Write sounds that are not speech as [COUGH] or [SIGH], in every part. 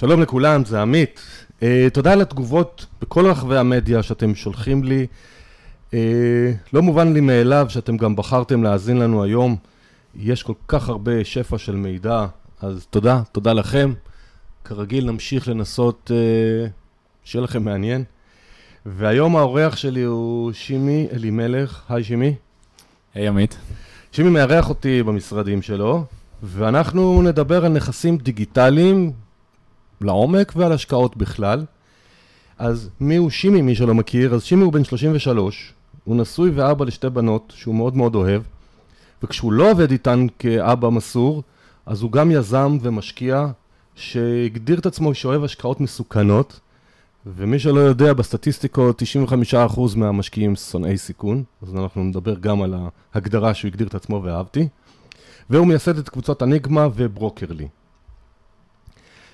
שלום לכולם, זה עמית. Uh, תודה על התגובות בכל רחבי המדיה שאתם שולחים לי. Uh, לא מובן לי מאליו שאתם גם בחרתם להאזין לנו היום. יש כל כך הרבה שפע של מידע, אז תודה, תודה לכם. כרגיל נמשיך לנסות uh, שיהיה לכם מעניין. והיום האורח שלי הוא שימי אלימלך. היי שימי. היי hey, עמית. שימי מארח אותי במשרדים שלו, ואנחנו נדבר על נכסים דיגיטליים לעומק ועל השקעות בכלל. אז מי הוא שימי, מי שלא מכיר? אז שימי הוא בן 33, הוא נשוי ואבא לשתי בנות שהוא מאוד מאוד אוהב, וכשהוא לא עובד איתן כאבא מסור, אז הוא גם יזם ומשקיע שהגדיר את עצמו שאוהב השקעות מסוכנות, ומי שלא יודע, בסטטיסטיקות 95% מהמשקיעים שונאי סיכון, אז אנחנו נדבר גם על ההגדרה שהוא הגדיר את עצמו ואהבתי, והוא מייסד את קבוצות אניגמה וברוקרלי.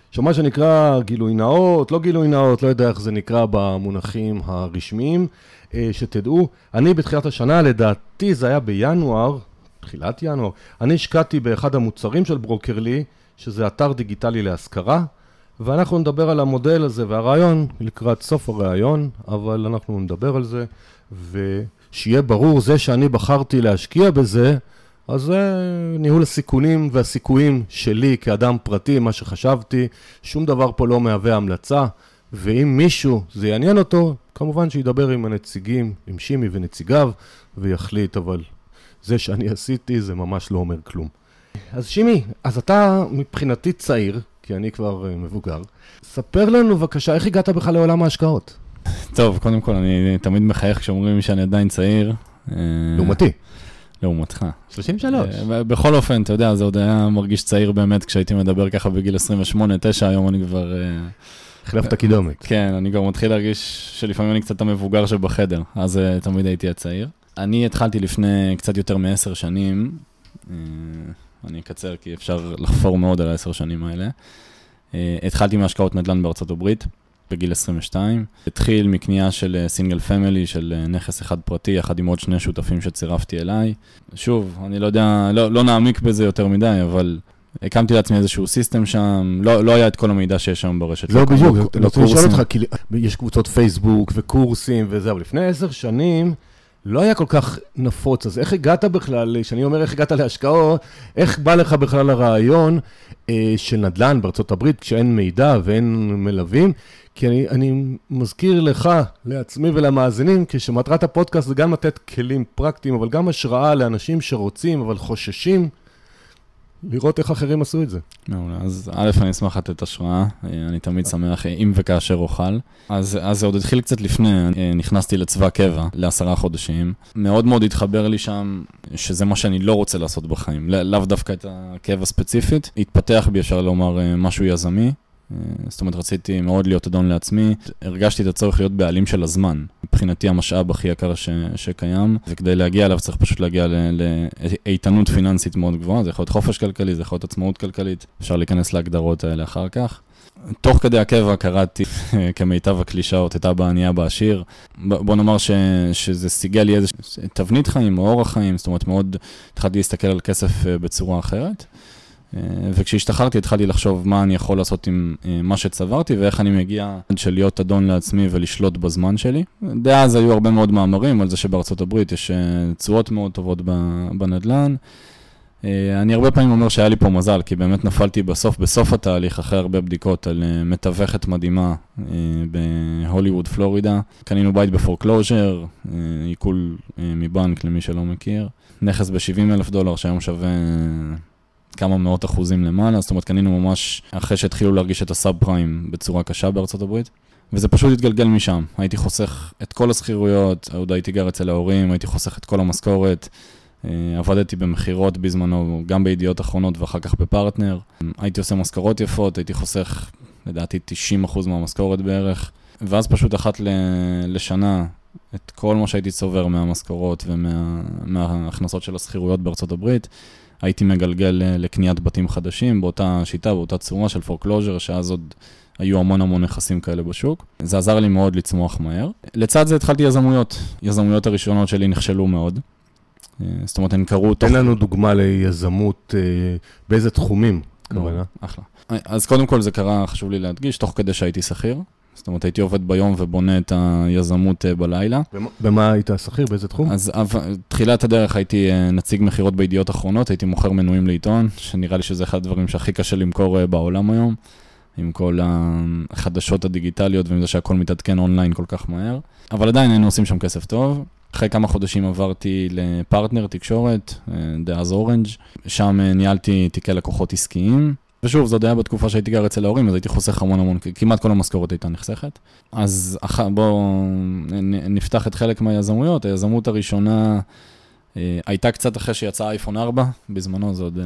עכשיו מה שנקרא גילוי נאות, לא גילוי נאות, לא יודע איך זה נקרא במונחים הרשמיים, אה, שתדעו, אני בתחילת השנה, לדעתי זה היה בינואר, תחילת ינואר, אני השקעתי באחד המוצרים של ברוקרלי, שזה אתר דיגיטלי להשכרה, ואנחנו נדבר על המודל הזה והרעיון לקראת סוף הרעיון, אבל אנחנו נדבר על זה, ושיהיה ברור, זה שאני בחרתי להשקיע בזה, אז זה ניהול הסיכונים והסיכויים שלי כאדם פרטי, מה שחשבתי, שום דבר פה לא מהווה המלצה, ואם מישהו זה יעניין אותו, כמובן שידבר עם הנציגים, עם שימי ונציגיו, ויחליט, אבל זה שאני [LAUGHS] עשיתי זה ממש לא אומר כלום. אז שימי, אז אתה מבחינתי צעיר, כי אני כבר uh, מבוגר, ספר לנו בבקשה, איך הגעת בכלל לעולם ההשקעות? טוב, קודם כל, אני תמיד מחייך כשאומרים שאני עדיין צעיר. אה, לעומתי. לעומתך. 33. אה, בכל אופן, אתה יודע, זה עוד היה מרגיש צעיר באמת כשהייתי מדבר ככה בגיל 28-9, היום אני כבר... החלפת קידומת. כן, אני כבר מתחיל להרגיש שלפעמים אני קצת המבוגר שבחדר, אז תמיד הייתי הצעיר. אני התחלתי לפני קצת יותר מעשר שנים, אני אקצר כי אפשר לחפור מאוד על העשר שנים האלה. התחלתי מהשקעות נדל"ן בארצות הברית. בגיל 22. התחיל מקנייה של single family, של נכס אחד פרטי, יחד עם עוד שני שותפים שצירפתי אליי. שוב, אני לא יודע, לא, לא נעמיק בזה יותר מדי, אבל הקמתי לעצמי איזשהו system שם, לא, לא היה את כל המידע שיש שם ברשת. לא, לא בדיוק, אני רוצה לשאול אותך, כי יש קבוצות פייסבוק וקורסים וזה, אבל לפני עשר שנים... לא היה כל כך נפוץ, אז איך הגעת בכלל, כשאני אומר איך הגעת להשקעות, איך בא לך בכלל הרעיון אה, של נדל"ן בארצות הברית, כשאין מידע ואין מלווים? כי אני, אני מזכיר לך, לעצמי ולמאזינים, כשמטרת הפודקאסט זה גם לתת כלים פרקטיים, אבל גם השראה לאנשים שרוצים, אבל חוששים. לראות איך אחרים עשו את זה. מעולה, אז א', אני אשמח לתת השראה, אני תמיד שמח אם וכאשר אוכל. אז, אז זה עוד התחיל קצת לפני, נכנסתי לצבא קבע לעשרה חודשים. מאוד מאוד התחבר לי שם, שזה מה שאני לא רוצה לעשות בחיים, לאו דווקא את הקבע ספציפית. התפתח בי, אפשר לומר, משהו יזמי. אה, זאת אומרת, רציתי מאוד להיות אדון לעצמי. הרגשתי את הצורך להיות בעלים של הזמן. מבחינתי המשאב הכי יקר ש, שקיים, וכדי להגיע אליו צריך פשוט להגיע לאיתנות פיננסית מאוד גבוהה. זה יכול להיות חופש כלכלי, זה יכול להיות עצמאות כלכלית. אפשר להיכנס להגדרות האלה אחר כך. תוך כדי הקבע קראתי [LAUGHS] כמיטב הקלישאות את אבא ענייה בעשיר. בוא נאמר ש, שזה סיגל לי איזה תבנית חיים או אורח חיים, זאת אומרת מאוד התחלתי להסתכל על כסף אה, בצורה אחרת. אה, וכשהשתחררתי התחלתי לחשוב מה אני יכול לעשות עם אה, מה שצברתי ואיך אני מגיע עד של להיות אדון לעצמי ולשלוט בזמן שלי. דאז היו הרבה מאוד מאמרים על זה שבארצות הברית יש אה, תשואות מאוד טובות בנדל"ן. אני הרבה פעמים אומר שהיה לי פה מזל, כי באמת נפלתי בסוף, בסוף התהליך, אחרי הרבה בדיקות, על מתווכת מדהימה בהוליווד, פלורידה. קנינו בית ב foreclosure, עיקול מבנק למי שלא מכיר. נכס ב-70 אלף דולר שהיום שווה כמה מאות אחוזים למעלה, זאת אומרת קנינו ממש אחרי שהתחילו להרגיש את הסאב פריים בצורה קשה בארצות הברית. וזה פשוט התגלגל משם. הייתי חוסך את כל השכירויות, עוד הייתי גר אצל ההורים, הייתי חוסך את כל המשכורת. אה, עבדתי במכירות בזמנו, גם בידיעות אחרונות ואחר כך בפרטנר. הייתי עושה משכורות יפות, הייתי חוסך לדעתי 90% מהמשכורת בערך. ואז פשוט אחת לשנה, את כל מה שהייתי צובר מהמשכורות ומההכנסות של השכירויות בארצות הברית, הייתי מגלגל אה, לקניית בתים חדשים באותה שיטה, באותה צורה של foreclosure, שאז עוד היו המון המון נכסים כאלה בשוק. זה עזר לי מאוד לצמוח מהר. לצד זה התחלתי יזמויות. יזמויות הראשונות שלי נכשלו מאוד. אה, זאת אומרת, הן קרו. תן לנו דוגמה ליזמות, אה, באיזה תחומים? כוונה? אחלה. אז קודם כל זה קרה, חשוב לי להדגיש, תוך כדי שהייתי שכיר. זאת אומרת, הייתי עובד ביום ובונה את היזמות אה, בלילה. במה היית שכיר? באיזה תחום? אז תחילת הדרך הייתי אה, נציג מכירות בידיעות אחרונות, הייתי מוכר מנויים לעיתון, שנראה לי שזה אחד הדברים שהכי קשה למכור אה, בעולם היום, עם כל החדשות הדיגיטליות ועם זה שהכל מתעדכן אונליין כל כך מהר. אבל עדיין היינו עושים שם כסף טוב. אחרי כמה חודשים עברתי לפרטנר תקשורת, דאז אורנג', שם ניהלתי תיקי לקוחות עסקיים. ושוב, זה עוד היה בתקופה שהייתי גר אצל ההורים, אז הייתי חוסך המון המון, כמעט כל המשכורת הייתה נחסכת. אז. בואו נפתח את חלק מהיזמויות. היזמות הראשונה הייתה קצת אחרי שיצא אייפון 4, בזמנו זה עוד, אה,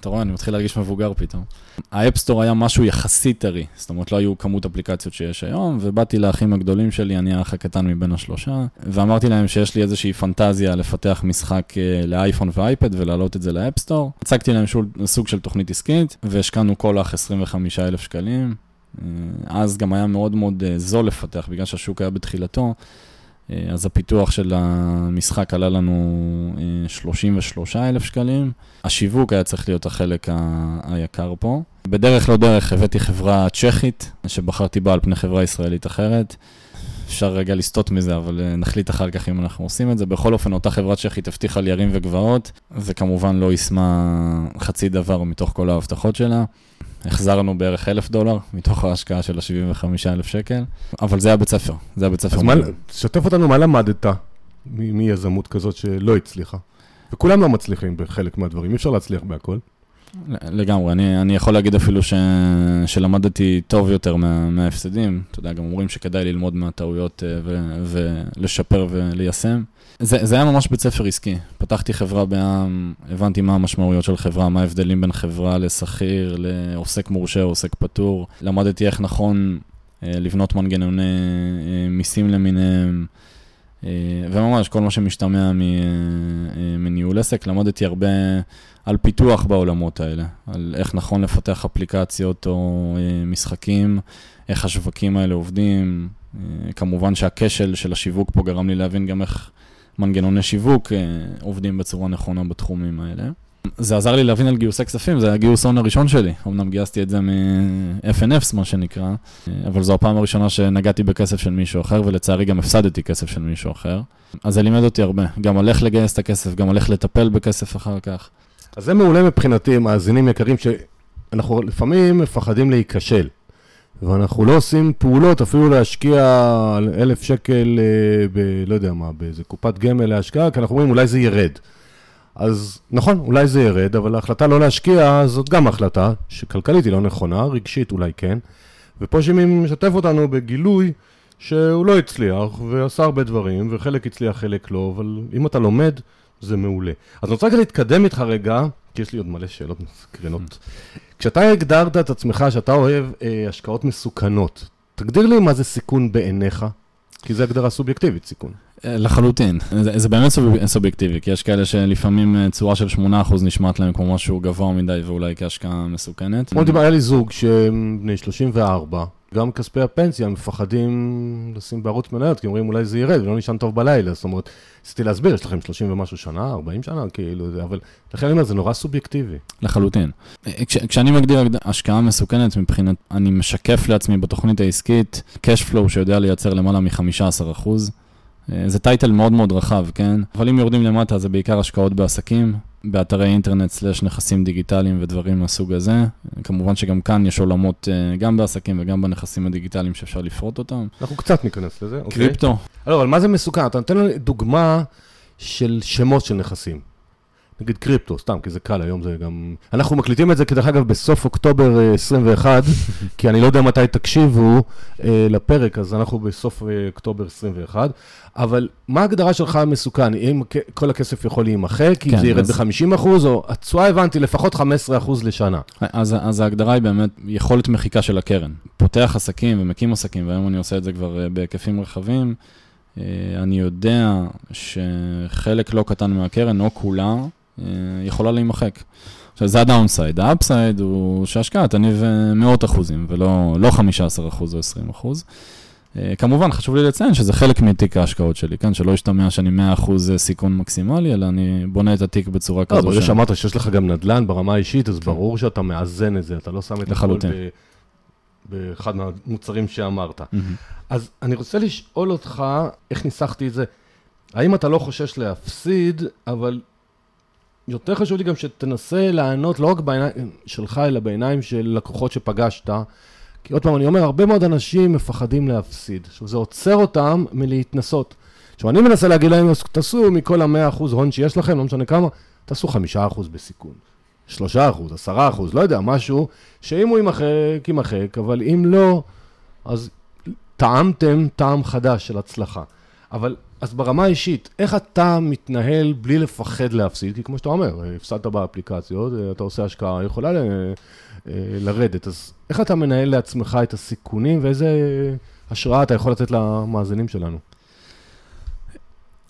אתה רואה, אני מתחיל להרגיש מבוגר פתאום. ה App Store היה משהו יחסית טרי, זאת אומרת, לא היו כמות אפליקציות שיש היום, ובאתי לאחים הגדולים שלי, אני האח הקטן מבין השלושה, ואמרתי להם שיש לי איזושהי פנטזיה לפתח משחק אה, לאייפון ואייפד ולהעלות את זה ל App Store. הצגתי להם שול, סוג של תוכנית עסקית, והשקענו כל אח 25,000 שקלים. אז גם היה מאוד מאוד זול לפתח, בגלל שהשוק היה בתחילתו. אה, אז הפיתוח של המשחק עלה לנו 33 אה, אלף שקלים. השיווק היה צריך להיות החלק היקר פה. בדרך לא דרך הבאתי חברה צ'כית, שבחרתי בה על פני חברה ישראלית אחרת. אפשר רגע לסטות מזה, אבל אה, נחליט אחר כך אם אנחנו עושים את זה. בכל אופן, אותה חברה צ'כית הבטיחה לי ירים וגבעות, וכמובן לא יישמה חצי דבר מתוך כל ההבטחות שלה. החזרנו בערך אלף דולר מתוך ההשקעה של ה-75 אלף שקל, אבל זה היה בית ספר, זה היה בית ספר. אז מה, שתף אותנו, מה למדת מיזמות כזאת שלא הצליחה? וכולם לא מצליחים בחלק מהדברים, אי אפשר להצליח בהכל. לגמרי, אני, אני יכול להגיד אפילו ש, שלמדתי טוב יותר מה, מההפסדים. אתה יודע, גם אומרים שכדאי ללמוד מהטעויות אה, ו, ולשפר וליישם. זה, זה היה ממש בית ספר עסקי. פתחתי חברה בעם, הבנתי מה המשמעויות של חברה, מה ההבדלים בין חברה לשכיר, לעוסק מורשה, עוסק פטור. למדתי איך נכון אה, לבנות מנגנוני אה, מיסים למיניהם, וממש כל מה שמשתמע מניהול עסק. למדתי הרבה על פיתוח בעולמות האלה, על איך נכון לפתח אפליקציות או אה, משחקים, איך השווקים האלה עובדים. אה, כמובן שהכשל של השיווק פה גרם לי להבין גם איך... מנגנוני שיווק אה, עובדים בצורה נכונה בתחומים האלה. זה עזר לי להבין על גיוסי כספים, זה היה גיוס הון הראשון שלי. אמנם גייסתי את זה מ-FNFs, מה שנקרא, אבל זו הפעם הראשונה שנגעתי בכסף של מישהו אחר, ולצערי גם הפסדתי כסף של מישהו אחר. אז זה לימד אותי הרבה, גם על איך לגייס את הכסף, גם על איך לטפל בכסף אחר כך. אז זה מעולה מבחינתי, מאזינים יקרים, שאנחנו לפעמים מפחדים להיכשל. ואנחנו לא עושים פעולות, אפילו להשקיע אלף שקל, אה, ב, לא יודע מה, באיזה קופת גמל להשקעה, כי אנחנו אומרים אולי זה ירד. אז נכון, אולי זה ירד, אבל ההחלטה לא להשקיע זאת גם החלטה, שכלכלית היא לא נכונה, רגשית אולי כן. ופה שימי משתף אותנו בגילוי שהוא לא הצליח, ועשה הרבה דברים, וחלק הצליח, חלק לא, אבל אם אתה לומד, זה מעולה. אז אני רוצה רגע להתקדם איתך רגע, כי יש לי עוד מלא שאלות מסקרנות. כשאתה הגדרת את עצמך שאתה אוהב אה, השקעות מסוכנות, תגדיר לי מה זה סיכון בעיניך, כי זו הגדרה סובייקטיבית, סיכון. אה, לחלוטין, זה, זה באמת סוב, סובייקטיבי, כי יש כאלה שלפעמים אה, צורה של 8% נשמעת להם כמו משהו גבוה מדי ואולי כהשקעה מסוכנת. כמו דיבר, היה לי זוג שהם בני 34, גם כספי הפנסיה מפחדים לשים בערוץ מניות, כי אומרים אולי זה ירד ולא נשען טוב בלילה, זאת אומרת, ניסיתי להסביר, יש לכם 30 ומשהו שנה, 40 שנה, כאילו, אבל לכן אני אומר, זה נורא סובייקטיבי. לחלוטין. כש, כשאני מגדיר השקעה מסוכנת מבחינת, אני משקף לעצמי בתוכנית העסקית cash flow שיודע לייצר למעלה מ-15 אחוז. אה, זה טייטל מאוד מאוד רחב, כן? אבל אם יורדים למטה זה בעיקר השקעות בעסקים, באתרי אינטרנט סלש נכסים דיגיטליים ודברים מהסוג הזה. כמובן שגם כאן יש עולמות אה, גם בעסקים וגם בנכסים הדיגיטליים שאפשר לפרוט אותם. אנחנו קצת ניכנס לזה, אוקיי? קריפטו. לא, אבל מה זה מסוכן? אתה נותן לנו דוגמה של שמות של נכסים. נגיד קריפטו, סתם, כי זה קל, היום זה גם... אנחנו מקליטים את זה, כדרך אגב, בסוף אוקטובר 21, אה, [LAUGHS] כי אני לא יודע מתי תקשיבו אה, לפרק, אז אנחנו בסוף אה, אוקטובר 21. אבל מה ההגדרה שלך מסוכן? אם כל הכסף יכול להימחק, כן, אם זה ירד אז... ב-50 אחוז, או התשואה הבנתי, לפחות 15 אחוז לשנה. אז, אז ההגדרה היא באמת יכולת מחיקה של הקרן. פותח עסקים ומקים עסקים, והיום אני עושה את זה כבר אה, בהיקפים רחבים. אני יודע שחלק לא קטן מהקרן, או כולה, יכולה להימחק. עכשיו, זה ה downside. ה upside הוא שההשקעה תניב מאות אחוזים, ולא לא 15 אחוז או 20 אחוז. אה, כמובן, חשוב לי לציין שזה חלק מתיק ההשקעות שלי, כן? שלא ישתמע שאני 100% סיכון מקסימלי, אלא אני בונה את התיק בצורה לא, כזו. ברגע ש- שאמרת שיש לך גם נדל"ן ברמה האישית, אז כן. ברור שאתה מאזן את זה, אתה לא שם את הכל באחד מהמוצרים שאמרת. מהמם. אז אני רוצה לשאול אותך, איך ניסחתי את זה? האם אתה לא חושש להפסיד, אבל יותר חשוב לי גם שתנסה לענות לא רק בעיניים שלך, אלא בעיניים של לקוחות שפגשת. כי עוד פעם, אני אומר, הרבה מאוד אנשים מפחדים להפסיד. עכשיו, זה עוצר אותם מלהתנסות. עכשיו, אני מנסה להגיד להם, תעשו מכל ה-100% הון שיש לכם, לא משנה כמה, תעשו 5% בסיכון. 3%, 10%, לא יודע, משהו, שאם הוא יימחק, יימחק, אבל אם לא, אז טעמתם טעם חדש של הצלחה. אבל, אז ברמה האישית, איך אתה מתנהל בלי לפחד להפסיד? כי כמו שאתה אומר, הפסדת באפליקציות, אתה עושה השקעה, יכולה ל, אה, לרדת. אז איך אתה מנהל לעצמך את הסיכונים ואיזה השראה אתה יכול לתת למאזינים שלנו?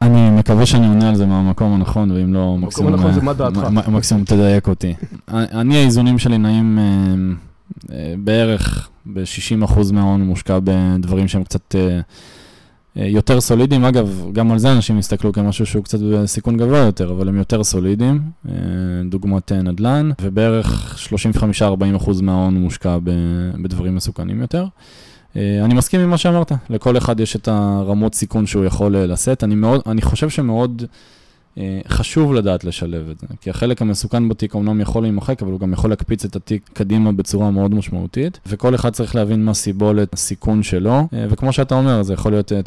אני מקווה שאני עונה על זה מהמקום הנכון, ואם לא, מקסימום... הנכון זה אה, מה דעתך. מקסימום תדייק אותי. אני, האיזונים שלי נעים אה, אה, בערך ב-60% מההון מושקע בדברים שהם קצת אה, אה, יותר סולידיים. אגב, גם על זה אנשים יסתכלו כמשהו שהוא קצת בסיכון גבוה יותר, אבל הם יותר סולידיים, אה, דוגמת אה, נדל"ן, ובערך 35-40% מההון מושקע בדברים מסוכנים יותר. אה, אני מסכים עם מה שאמרת, לכל אחד יש את הרמות סיכון שהוא יכול אה, לשאת. אני, מאוד, אני חושב שמאוד אה, חשוב לדעת לשלב את זה, כי החלק המסוכן בתיק אומנם יכול להימחק, אבל הוא גם יכול להקפיץ את התיק קדימה בצורה מאוד משמעותית, וכל אחד צריך להבין מה סיבולת הסיכון שלו, אה, וכמו שאתה אומר, זה יכול להיות אה,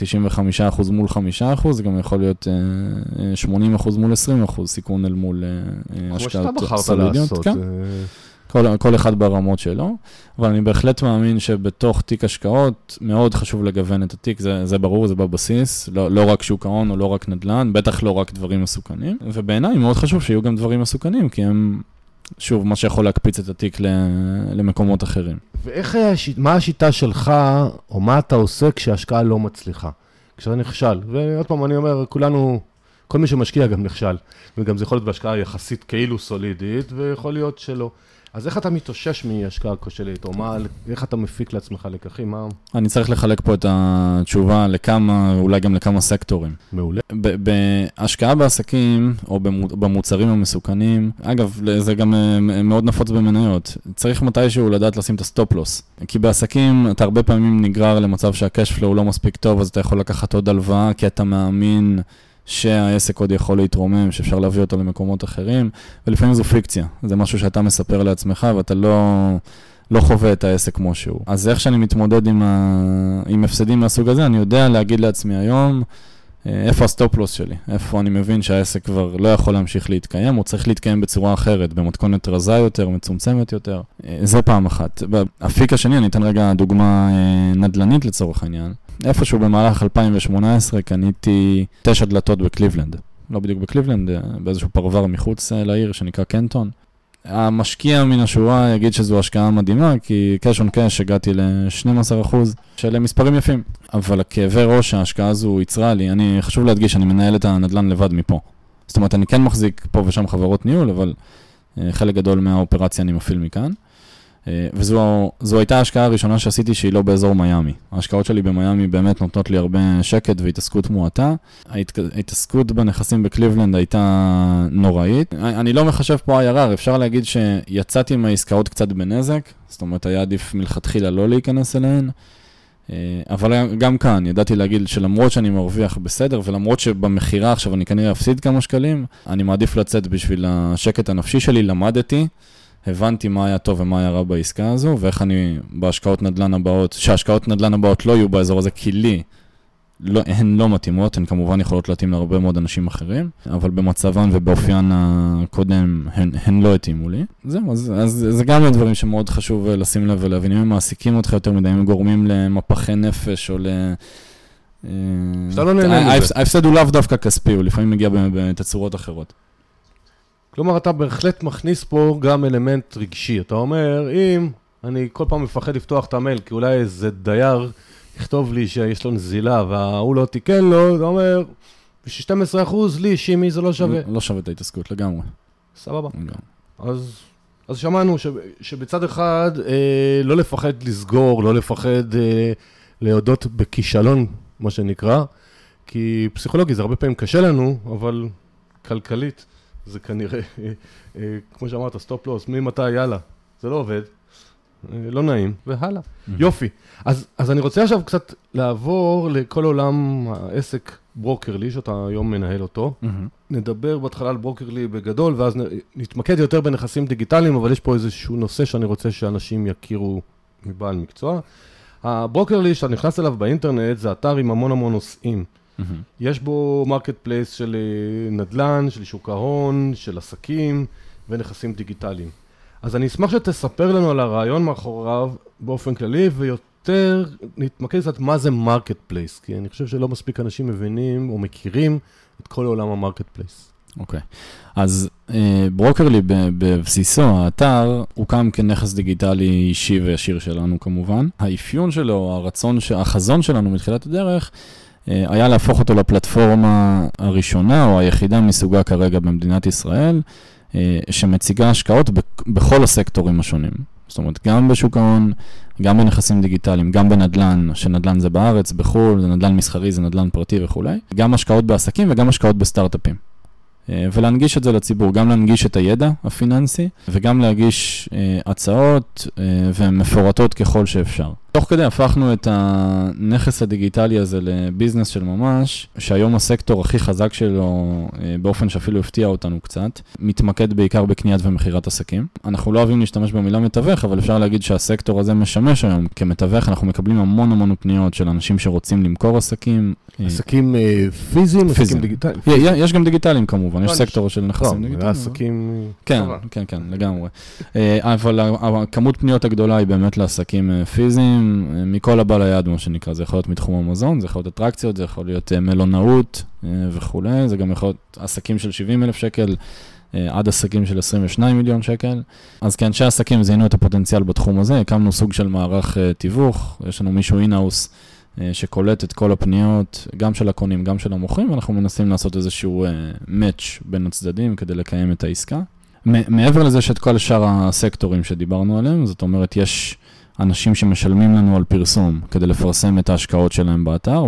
95% מול 5%, זה גם יכול להיות אה, אה, 80% מול 20% סיכון אל מול אה, אה, כמו השקעות שאתה בחרת סולידיות. לעשות. כן. אה, כל, כל אחד ברמות שלו, אבל אני בהחלט מאמין שבתוך תיק השקעות מאוד חשוב לגוון את התיק, זה, זה ברור, זה בבסיס, לא, לא רק שוק ההון או לא רק נדל"ן, בטח לא רק דברים מסוכנים, ובעיניי מאוד חשוב שיהיו גם דברים מסוכנים, כי הם, שוב, מה שיכול להקפיץ את התיק למקומות אחרים. ואיך, השיט- מה השיטה שלך, או מה אתה עושה כשההשקעה לא מצליחה? כשאתה נכשל. ועוד פעם, אני אומר, כולנו, כל מי שמשקיע גם נכשל. וגם זה יכול להיות בהשקעה יחסית כאילו סולידית, ויכול להיות שלא. אז איך אתה מתאושש מהשקעה כושלת, או מה, איך אתה מפיק לעצמך לקחים? מה... אני צריך לחלק פה את התשובה לכמה, אולי גם לכמה סקטורים. מעולה. בהשקעה בעסקים או במו- במוצרים המסוכנים, אגב, זה גם אה, מאוד נפוץ במניות, צריך מתישהו לדעת לשים את ה stop loss. כי בעסקים אתה הרבה פעמים נגרר למצב שה cash flow לא מספיק טוב, אז אתה יכול לקחת עוד הלוואה, כי אתה מאמין שהעסק עוד יכול להתרומם, שאפשר להביא אותו למקומות אחרים, ולפעמים זו פיקציה. זה משהו שאתה מספר לעצמך ואתה לא... לא חווה את העסק כמו שהוא. אז איך שאני מתמודד עם, ה... עם הפסדים מהסוג הזה, אני יודע להגיד לעצמי היום, אה, איפה ה stop loss שלי? איפה אני מבין שהעסק כבר לא יכול להמשיך להתקיים, או צריך להתקיים בצורה אחרת, במתכונת רזה יותר, מצומצמת יותר. אה, זה פעם אחת. באפיק השני, אני אתן רגע דוגמה אה, נדל"נית לצורך העניין. איפשהו במהלך 2018 קניתי תשע דלתות בקליבלנד. לא בדיוק בקליבלנד, אה, באיזשהו פרבר מחוץ אה, לעיר שנקרא קנטון. המשקיע מן השורה יגיד שזו השקעה מדהימה, כי cash on cash הגעתי ל-12% של מספרים יפים. אבל הכאבי ראש שההשקעה הזו ייצרה לי, אני, חשוב להדגיש, אני מנהל את הנדל"ן לבד מפה. זאת אומרת, אני כן מחזיק פה ושם חברות ניהול, אבל אה, חלק גדול מהאופרציה אני מפעיל מכאן. אה, וזו זו הייתה ההשקעה הראשונה שעשיתי שהיא לא באזור מיאמי. ההשקעות שלי במיאמי באמת נותנות לי הרבה שקט והתעסקות מועטה. ההת, ההתעסקות בנכסים בקליבלנד הייתה נוראית. אני אני לא מחשב פה IRR, אפשר להגיד שיצאתי מהעסקאות קצת בנזק, זאת אומרת היה עדיף מלכתחילה לא להיכנס אליהן. אה, אבל גם כאן, ידעתי להגיד שלמרות שאני מרוויח בסדר, ולמרות שבמכירה עכשיו אני כנראה אפסיד כמה שקלים, אני מעדיף לצאת בשביל השקט הנפשי שלי, למדתי, הבנתי מה היה טוב ומה היה רע בעסקה הזו, ואיך אני בהשקעות נדל"ן הבאות, שההשקעות נדל"ן הבאות לא יהיו באזור הזה, כי לי לא, הן לא מתאימות, הן כמובן יכולות להתאים להרבה מאוד אנשים אחרים, אבל במצבן ובאופיין הקודם הן, הן לא התאימו לי. זהו, אז, אז זה גם הדברים שמאוד חשוב אה, לשים לב ולהבין, אם הם מעסיקים אותך יותר מדי, אם הם גורמים למפחי נפש או ל... אה, שאתה לא נהנה מזה. ההפס- ההפסד הוא לאו דווקא כספי, הוא לפעמים מגיע בתצורות אחרות. כלומר, אתה בהחלט מכניס פה גם אלמנט רגשי. אתה אומר, אם אני כל פעם מפחד לפתוח את המייל, כי אולי איזה דייר יכתוב לי שיש לו נזילה וההוא לא תיקן לו, אתה אומר, בשביל 12 אחוז, לי, שימי, זה לא שווה. לא שווה את ההתעסקות לגמרי. סבבה. אז, אז שמענו ש, שבצד אחד, אה, לא לפחד לסגור, לא לפחד אה, להודות בכישלון, מה שנקרא, כי פסיכולוגי זה הרבה פעמים קשה לנו, אבל כלכלית זה כנראה, כמו שאמרת, stop loss, ממתי, יאללה, זה לא עובד. לא נעים, והלאה. יופי. אז, אז אני רוצה עכשיו קצת לעבור לכל עולם העסק ברוקרלי, שאתה היום מנהל אותו. נדבר בהתחלה על ברוקרלי בגדול, ואז נתמקד יותר בנכסים דיגיטליים, אבל יש פה איזשהו נושא שאני רוצה שאנשים יכירו מבעל מקצוע. הברוקרלי, שאתה נכנס אליו באינטרנט, זה אתר עם המון המון נושאים. יש בו marketplace של נדל"ן, של שוק ההון, של עסקים ונכסים דיגיטליים. אז אני אשמח שתספר לנו על הרעיון מאחוריו באופן כללי, ויותר נתמקד קצת מה זה marketplace, כי אני חושב שלא מספיק אנשים מבינים או מכירים את כל עולם ה marketplace. אוקיי, אז אה, ברוקרלי בבסיסו, האתר, הוקם כנכס דיגיטלי אישי וישיר שלנו כמובן. האפיון שלו, הרצון, החזון שלנו מתחילת הדרך, אה, היה להפוך אותו לפלטפורמה הראשונה או היחידה מסוגה כרגע במדינת ישראל. אה, שמציגה השקעות בכל הסקטורים השונים. זאת אומרת, גם בשוק ההון, גם בנכסים דיגיטליים, גם בנדל"ן, שנדל"ן זה בארץ, בחו"ל, זה נדל"ן מסחרי, זה נדל"ן פרטי וכולי, גם השקעות בעסקים וגם השקעות בסטארט-אפים. אה, ולהנגיש את זה לציבור, גם להנגיש את הידע הפיננסי וגם להגיש אה, הצעות ומפורטות ככל שאפשר. תוך כדי הפכנו את הנכס הדיגיטלי הזה לביזנס של ממש, שהיום הסקטור הכי חזק שלו, אה, באופן שאפילו הפתיע אותנו קצת, מתמקד בעיקר בקניית ומכירת עסקים. אנחנו לא אוהבים להשתמש במילה מתווך, אבל אפשר להגיד שהסקטור הזה משמש היום כמתווך, אנחנו מקבלים המון המון פניות של אנשים שרוצים למכור עסקים. אה, עסקים אה, פיזיים, עסקים דיגיטליים? יש גם דיגיטליים כמובן, יש לא, סקטור של נכסים דיגיטליים. לא, עסקים... כן, כן, כן, לגמרי. אבל הכמות פניות הגדולה היא באמת לעסקים פיזיים. מכל הבא ליד, מה שנקרא, זה יכול להיות מתחום המזון, זה יכול להיות אטרקציות, זה יכול להיות אה, מלונאות אה, וכולי, זה גם יכול להיות עסקים של 70 אלף שקל. אה, עד עסקים של 22 מיליון שקל. אז כאנשי עסקים זיהינו את הפוטנציאל בתחום הזה, הקמנו סוג של מערך תיווך, יש לנו מישהו אינהאוס שקולט את כל הפניות, גם של הקונים, גם של המוכרים, ואנחנו מנסים לעשות איזשהו match בין הצדדים כדי לקיים את העסקה. מעבר לזה שאת כל שאר הסקטורים שדיברנו עליהם, זאת אומרת, יש אנשים שמשלמים לנו על פרסום כדי לפרסם את ההשקעות שלהם באתר,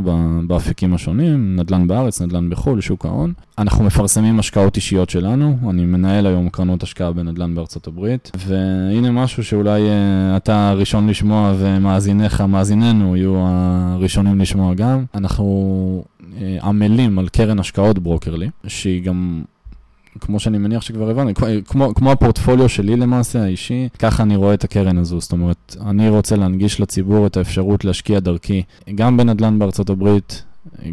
באפיקים השונים, נדל"ן בארץ, נדל"ן בחו"ל, שוק ההון. אנחנו מפרסמים השקעות אישיות שלנו, אני מנהל היום קרנות השקעה בנדל"ן בארצות הברית, והנה משהו שאולי uh, אתה הראשון לשמוע ומאזיניך, מאזיננו, יהיו הראשונים לשמוע גם. אנחנו uh, עמלים על קרן השקעות ברוקרלי, שהיא גם כמו שאני מניח שכבר הבנו, כמו, כמו הפורטפוליו שלי למעשה, האישי, ככה אני רואה את הקרן הזו. זאת אומרת, אני רוצה להנגיש לציבור את האפשרות להשקיע דרכי, גם בנדל"ן בארצות הברית,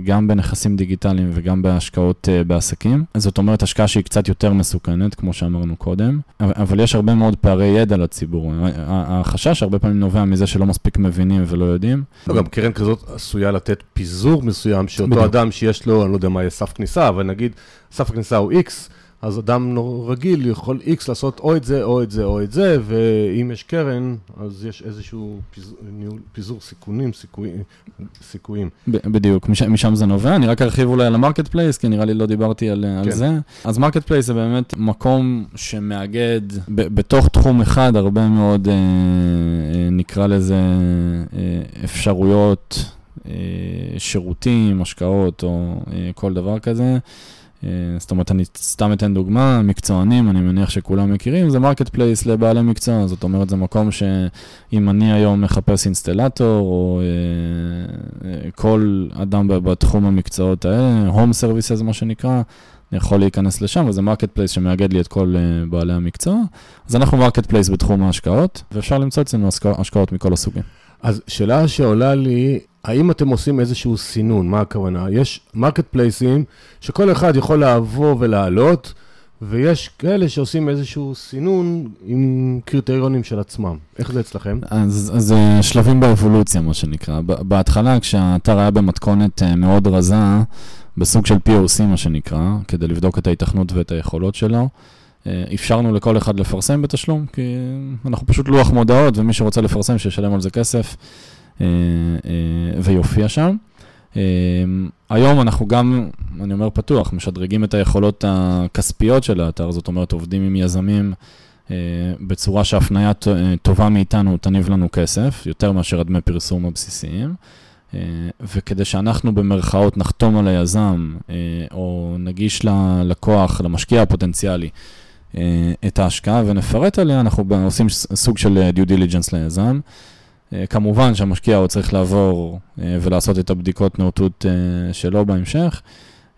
גם בנכסים דיגיטליים וגם בהשקעות uh, בעסקים. זאת אומרת, השקעה שהיא קצת יותר מסוכנת, כמו שאמרנו קודם, אבל יש הרבה מאוד פערי ידע לציבור. החשש הרבה פעמים נובע מזה שלא מספיק מבינים ולא יודעים. לא, גם קרן כזאת עשויה לתת פיזור מסוים, שאותו בדיוק. אדם שיש לו, אני לא יודע מה יהיה סף כניסה, אבל נגיד, סף הכניסה הוא X, אז אדם רגיל יכול X לעשות או את זה, או את זה, או את זה, ואם יש קרן, אז יש איזשהו פיזור, פיזור סיכונים, סיכוי, סיכויים. בדיוק, משם, משם זה נובע. אני רק ארחיב אולי על ה marketplace, כי נראה לי לא דיברתי על, כן. על זה. אז marketplace זה באמת מקום שמאגד ב, בתוך תחום אחד הרבה מאוד, אה, אה, נקרא לזה, אה, אפשרויות, אה, שירותים, השקעות או אה, כל דבר כזה. אה, זאת אומרת, אני סתם אתן דוגמה, מקצוענים, אני מניח שכולם מכירים, זה marketplace לבעלי מקצוע, זאת אומרת, זה מקום שאם אני היום מחפש אינסטלטור, או אה, אה, כל אדם בתחום המקצועות האלה, home services מה שנקרא, אני יכול להיכנס לשם, וזה marketplace שמאגד לי את כל בעלי המקצוע. אז אנחנו marketplace בתחום ההשקעות, ואפשר למצוא אצלנו השקעות מכל הסוגים. אז שאלה שעולה לי, האם אתם עושים איזשהו סינון? מה הכוונה? יש marketplace ים שכל אחד יכול לעבור ולעלות, ויש כאלה שעושים איזשהו סינון עם קריטריונים של עצמם. איך זה אצלכם? אז זה שלבים באבולוציה, מה שנקרא. בהתחלה, כשהאתר היה במתכונת אה, מאוד רזה, בסוג של POC, מה שנקרא, כדי לבדוק את ההיתכנות ואת היכולות שלו, אה, אפשרנו לכל אחד לפרסם בתשלום, כי אנחנו פשוט לוח מודעות, ומי שרוצה לפרסם, שישלם על זה כסף אה, אה, ויופיע שם. היום אנחנו גם, אני אומר פתוח, משדרגים את היכולות הכספיות של האתר, זאת אומרת, עובדים עם יזמים בצורה שהפניה טובה מאיתנו תניב לנו כסף, יותר מאשר הדמי פרסום הבסיסיים. אה, וכדי שאנחנו במרכאות נחתום על היזם, אה, או נגיש ללקוח, למשקיע הפוטנציאלי, אה, את ההשקעה ונפרט עליה, אנחנו עושים סוג של due diligence ליזם. כמובן שהמשקיע עוד צריך לעבור ולעשות את הבדיקות נאותות שלו בהמשך.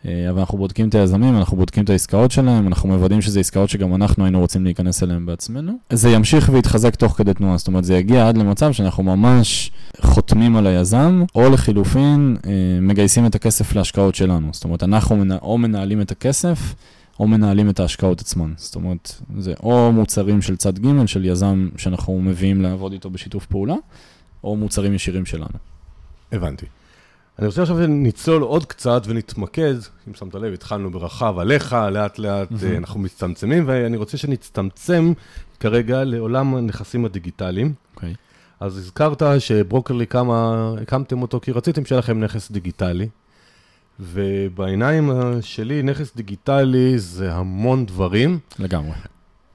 אה, אבל אנחנו בודקים את היזמים, אנחנו בודקים את העסקאות שלהם, אנחנו מוודאים שזה עסקאות שגם אנחנו היינו רוצים להיכנס אליהן בעצמנו. זה ימשיך ויתחזק תוך כדי תנועה, זאת אומרת, זה יגיע עד למצב שאנחנו ממש חותמים על היזם, או לחילופין, אה, מגייסים את הכסף להשקעות שלנו. זאת אומרת, אנחנו. או מנהלים את הכסף, או מנהלים את ההשקעות עצמן. זאת אומרת, זה או מוצרים של צד ג' של יזם שאנחנו מביאים לעבוד איתו בשיתוף פעולה, או מוצרים ישירים שלנו. הבנתי. אני רוצה עכשיו לצלול עוד קצת ונתמקד, אם שמת לב, התחלנו ברחב עליך, לאט לאט mm-hmm. אנחנו מצטמצמים, ואני רוצה שנצטמצם כרגע לעולם הנכסים הדיגיטליים. אוקיי. Okay. אז הזכרת שברוקרלי כמה, הקמתם אותו כי רציתם שיהיה לכם נכס דיגיטלי, ובעיניים שלי נכס דיגיטלי זה המון דברים. לגמרי.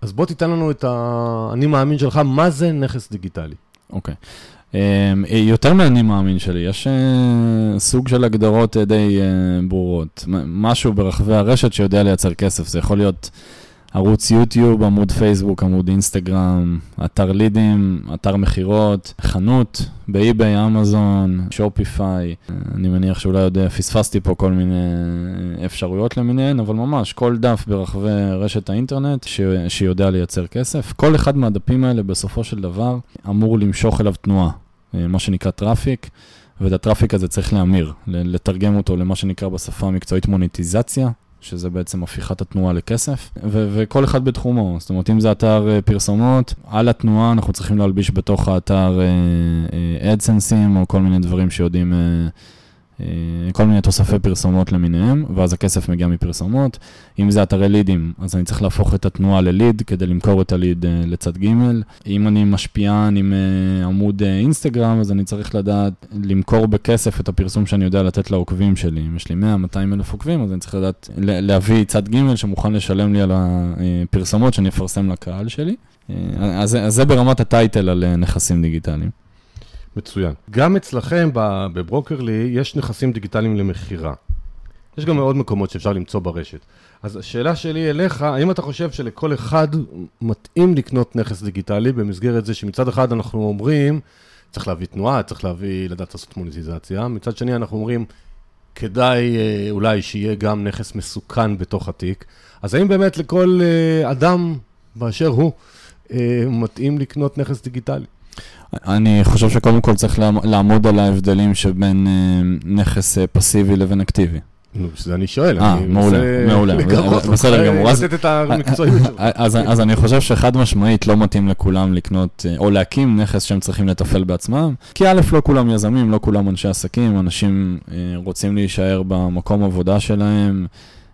אז בוא תיתן לנו את האני מאמין שלך, מה זה נכס דיגיטלי? אוקיי. Okay. אמ, יותר מאני מאמין שלי, יש אה, סוג של הגדרות אה, די אה, ברורות. משהו ברחבי הרשת שיודע לייצר כסף, זה יכול להיות ערוץ יוטיוב, עמוד פייסבוק, עמוד אינסטגרם, אתר לידים, אתר מכירות, חנות באי-ביי, אמזון, שופיפיי. אני מניח שאולי עוד פספסתי פה כל מיני אפשרויות למיניהן, אבל ממש כל דף ברחבי רשת האינטרנט ש... שיודע לייצר כסף. כל אחד מהדפים האלה בסופו של דבר אמור למשוך אליו תנועה. אה, מה שנקרא traffic, ואת ה traffic הזה צריך להמיר, לתרגם אותו למה שנקרא בשפה המקצועית מוניטיזציה, שזה בעצם הפיכת התנועה לכסף, ו- וכל אחד בתחומו. זאת אומרת, אם זה אתר אה, פרסומות, על התנועה אנחנו צריכים להלביש בתוך האתר אדסנסים, uh, uh, או כל מיני דברים שיודעים... אה, כל מיני תוספי פרסומות למיניהם, ואז הכסף מגיע מפרסומות. אם זה אתרי לידים, אז אני צריך להפוך את התנועה לליד כדי למכור את הליד אה, לצד ג'. אם אני משפיען עם אה, עמוד אינסטגרם, אז אני צריך לדעת למכור בכסף את הפרסום שאני יודע לתת לעוקבים שלי. אם יש לי 100-200 אלף עוקבים, אז אני צריך לדעת להביא צד ג' שמוכן לשלם לי על הפרסומות שאני אפרסם לקהל שלי. אז, אז זה ברמת הטייטל על נכסים דיגיטליים. מצוין. גם אצלכם בברוקרלי יש נכסים דיגיטליים למכירה. יש גם מאוד מקומות שאפשר למצוא ברשת. אז השאלה שלי אליך, האם אתה חושב שלכל אחד מתאים לקנות נכס דיגיטלי במסגרת זה שמצד אחד אנחנו אומרים, צריך להביא תנועה, צריך להביא, לדעת לעשות מוניטיזציה, מצד שני אנחנו אומרים, כדאי אה, אולי שיהיה גם נכס מסוכן בתוך התיק. אז האם באמת לכל אה, אדם באשר הוא אה, מתאים לקנות נכס דיגיטלי? אני חושב שקודם כל צריך לעמוד על ההבדלים שבין אה, נכס אה, פסיבי לבין אקטיבי. נו, שזה אני שואל. אה, מעולה, מעולה. [LAUGHS] בסדר גמור. לתת את המקצועיות שלו. אז אני חושב שחד משמעית לא מתאים לכולם לקנות, או להקים נכס שהם צריכים לתפעל בעצמם. כי א', לא כולם יזמים, לא כולם אנשי עסקים, אנשים רוצים להישאר במקום עבודה שלהם.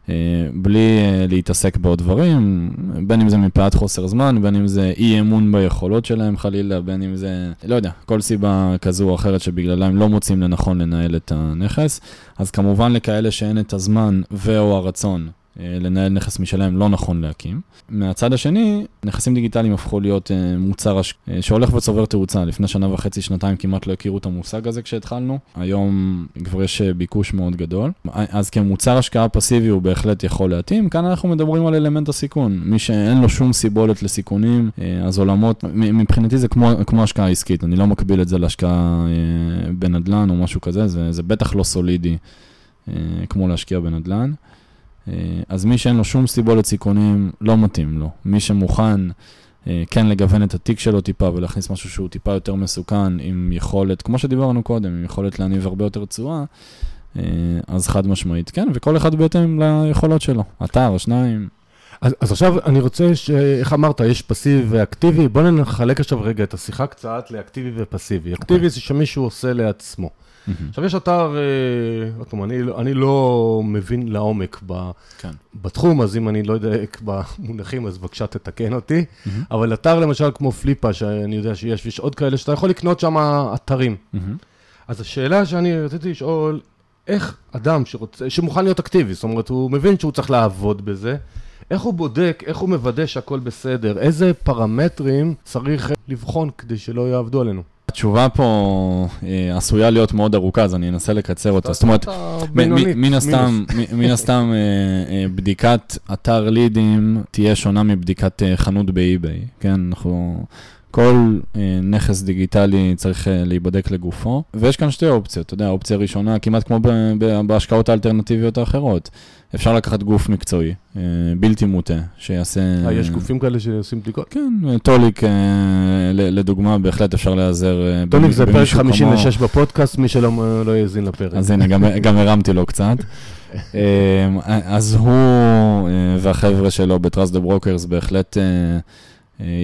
אה, בלי אה, להתעסק בעוד דברים, בין אם זה מפאת חוסר זמן, בין אם זה אי אמון ביכולות שלהם חלילה, בין אם זה, לא יודע, כל סיבה כזו או אחרת שבגללה הם לא מוצאים לנכון לנהל את הנכס. אז כמובן לכאלה שאין את הזמן ו/או הרצון לנהל נכס משלהם לא נכון להקים. מהצד השני, נכסים דיגיטליים הפכו להיות אה, מוצר הש... אה, שהולך וצובר תאוצה. לפני שנה וחצי, שנתיים כמעט לא הכירו את המושג הזה כשהתחלנו. היום כבר יש ביקוש מאוד גדול. אז כמוצר השקעה פסיבי הוא בהחלט יכול להתאים. כאן אנחנו מדברים על אלמנט הסיכון. מי שאין לו שום סיבולת לסיכונים, אז עולמות, מבחינתי זה כמו, כמו השקעה עסקית. אני לא מקביל את זה להשקעה בנדל"ן או משהו כזה, זה, זה בטח לא סולידי כמו להשקיע בנדל"ן. אה, אז מי שאין לו שום סיבולת סיכונים, לא מתאים לו. מי שמוכן אה, כן לגוון את התיק שלו טיפה ולהכניס משהו שהוא טיפה יותר מסוכן, עם יכולת, כמו שדיברנו קודם, עם יכולת להניב הרבה יותר תשואה, אה, אז חד משמעית כן, וכל אחד בהתאם ליכולות שלו, אתר, שניים. אז, אז עכשיו אני רוצה, ש... איך אמרת, יש פסיבי ואקטיבי, בוא נחלק עכשיו רגע את השיחה קצת לאקטיבי ופסיבי. אקטיבי okay. אוקיי. זה שמישהו עושה לעצמו. עכשיו, יש אתר, אה, עוד פעם, אני, אני לא מבין לעומק כן. בתחום, אז אם אני לא אדייק במונחים, אז בבקשה תתקן אותי. אבל אתר למשל כמו פליפה, שאני יודע שיש, ויש עוד כאלה, שאתה יכול לקנות שם אתרים. אז השאלה שאני רציתי לשאול, איך אדם שרוצה, שמוכן להיות אקטיבי, זאת אומרת, הוא מבין שהוא צריך לעבוד בזה, איך הוא בודק, איך הוא מוודא שהכל בסדר, איזה פרמטרים צריך לבחון כדי שלא יעבדו עלינו? התשובה פה אה, עשויה להיות מאוד ארוכה, אז אני אנסה לקצר אותה. זאת אומרת, מן הסתם, אה, אה, בדיקת אתר לידים תהיה שונה מבדיקת חנות באי-ביי, כן? אנחנו... כל אה, נכס דיגיטלי צריך אה, להיבדק לגופו, ויש כאן שתי אופציות, אתה יודע, האופציה הראשונה, כמעט כמו בהשקעות האלטרנטיביות האחרות, אפשר לקחת גוף מקצועי, אה, בלתי מוטה, שיעשה... אה, יש גופים כאלה שעושים בדיקות? כן, טוליק, לדוגמה, בהחלט אפשר להיעזר במ- זה פרק במישהו כמו- 56 בפודקאסט, מי שלא לא יאזין לפרק. אז הנה, גם, גם הרמתי לו קצת. אז הוא והחבר'ה שלו ב-Trust the Brokers בהחלט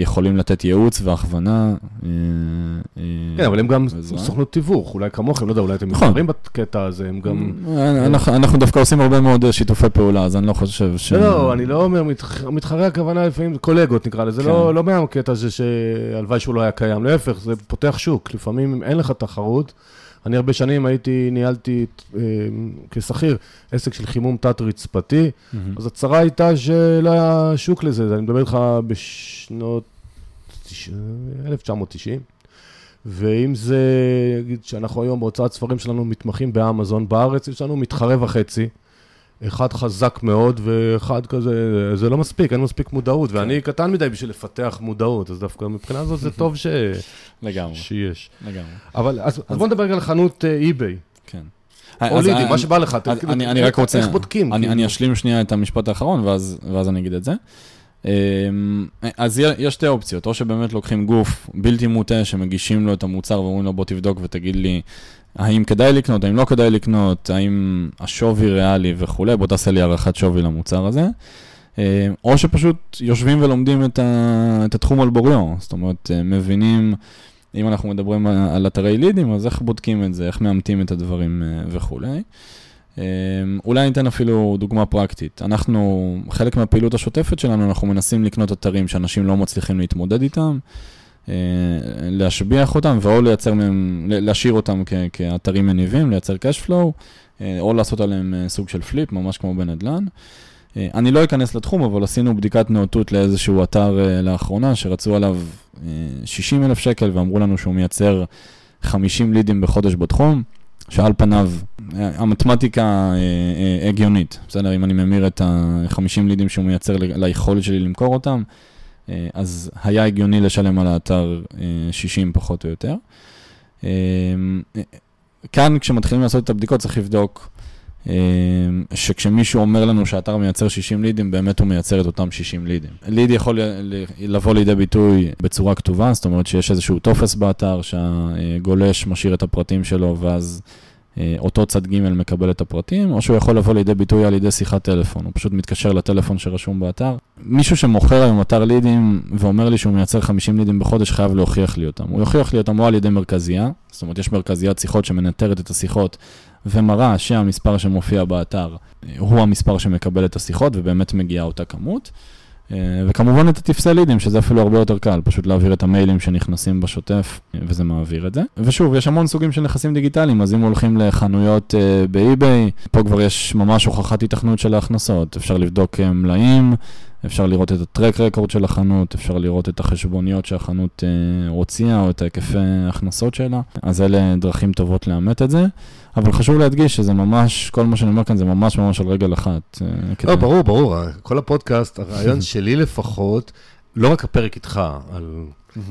יכולים לתת ייעוץ והכוונה. אה, אה, כן, אבל הם גם. סוכנות תיווך, אולי כמוכם, לא יודע, אולי אתם נכון. מתחרים בקטע הזה, הם גם... אה, אנחנו, דווקא עושים הרבה מאוד אה, שיתופי פעולה, אז אני לא חושב ש... לא, לא, אני לא אומר, מתח- מתחרה הכוונה לפעמים קולגות נקרא לזה, לא כן. לא מהקטע הזה שהלוואי שהוא לא היה קיים, להפך, זה פותח שוק, לפעמים אין לך תחרות. אני הרבה שנים הייתי, ניהלתי אה, כשכיר עסק של חימום תת-רצפתי, מהמם. אז הצרה הייתה שלא היה שוק לזה, אני מדבר איתך בשנות תש- 1990. ואם זה, נגיד שאנחנו היום בהוצאת ספרים שלנו מתמחים באמזון בארץ, יש לנו מתחרה וחצי. אחד חזק מאוד ואחד כזה, זה לא מספיק, אין מספיק מודעות, ואני קטן מדי בשביל לפתח מודעות, אז דווקא מבחינה הזאת זה טוב ש... לגמרי, שיש. לגמרי. אבל אז, אז בוא נדבר על חנות אה, אי-ביי, כן. או אז לידי, מה שבא לך. אני, כאילו, רק רוצה, איך בודקים? אני, כאילו? אני אשלים שנייה את המשפט האחרון, ואז, ואז אני אגיד את זה. אמ, אז יש שתי אופציות, או שבאמת לוקחים גוף בלתי מוטה שמגישים לו את המוצר ואומרים לו בוא תבדוק ותגיד לי האם כדאי לקנות, האם לא כדאי לקנות, האם השווי ריאלי וכולי, בוא תעשה לי הערכת שווי למוצר הזה. אמ, או שפשוט יושבים ולומדים את, ה, את התחום על בוריו, זאת אומרת, אה, מבינים, אם אנחנו מדברים על- אתרי לידים, אז איך בודקים את זה, איך מאמתים את הדברים אה, וכולי. אולי אני אתן אפילו דוגמה פרקטית. אנחנו, חלק מהפעילות השוטפת שלנו, אנחנו מנסים לקנות אתרים שאנשים לא מצליחים להתמודד איתם, אה, להשביח אותם, ואו לייצר מהם, להשאיר אותם כ- כאתרים מניבים, לייצר cash flow, אה, או לעשות עליהם אה, סוג של flip, ממש כמו בנדל"ן. אה, אני לא אכנס לתחום, אבל עשינו בדיקת נאותות לאיזשהו אתר אה, לאחרונה, שרצו עליו 60 אלף שקל, ואמרו לנו שהוא מייצר 50 לידים בחודש בתחום. שעל פניו, אה, המתמטיקה אה, אה, הגיונית, בסדר? אם אני ממיר את ה-50 לידים שהוא מייצר ליכולת שלי למכור אותם, אה, אז היה הגיוני לשלם על האתר אה, 60 פחות או יותר. אה, אה, כאן, כשמתחילים לעשות את הבדיקות, צריך לבדוק אה, שכשמישהו אומר לנו שהאתר מייצר 60 לידים, באמת הוא מייצר את אותם 60 לידים. ליד יכול לבוא לידי ביטוי בצורה כתובה, זאת אומרת שיש איזשהו טופס באתר שהגולש משאיר את הפרטים שלו, ואז אה, אותו צד ג' מקבל את הפרטים, או שהוא יכול לבוא לידי ביטוי על ידי שיחת טלפון, הוא פשוט מתקשר לטלפון שרשום באתר. מישהו שמוכר היום אתר לידים ואומר לי שהוא מייצר 50 לידים בחודש, חייב להוכיח לי אותם. הוא יוכיח לי אותם או על ידי מרכזייה, זאת אומרת יש מרכזיית שיחות שמנטרת את השיחות ומראה שהמספר שמופיע באתר אה, הוא המספר שמקבל את השיחות ובאמת מגיעה אותה כמות. אה, וכמובן את הטפסי לידים, שזה אפילו הרבה יותר קל, פשוט להעביר את המיילים שנכנסים בשוטף, אה, וזה מעביר את זה. ושוב, יש המון סוגים של נכסים דיגיטליים, אז אם הולכים לחנויות אה, באי-ביי, פה כבר יש ממש הוכחת התכנות של ההכנסות. אפשר לבדוק מלאים, אפשר לראות את הטרק רקורד של החנות, אפשר לראות את החשבוניות שהחנות אה, הוציאה, או את היקפי ההכנסות שלה. אז אלה דרכים טובות לאמת את זה. אבל חשוב להדגיש שזה ממש, כל מה שאני אומר כאן זה ממש ממש על רגל אחת. אה, לא, כדי- ברור, ברור, כל הפודקאסט, הרעיון [LAUGHS] שלי לפחות, לא רק הפרק איתך, על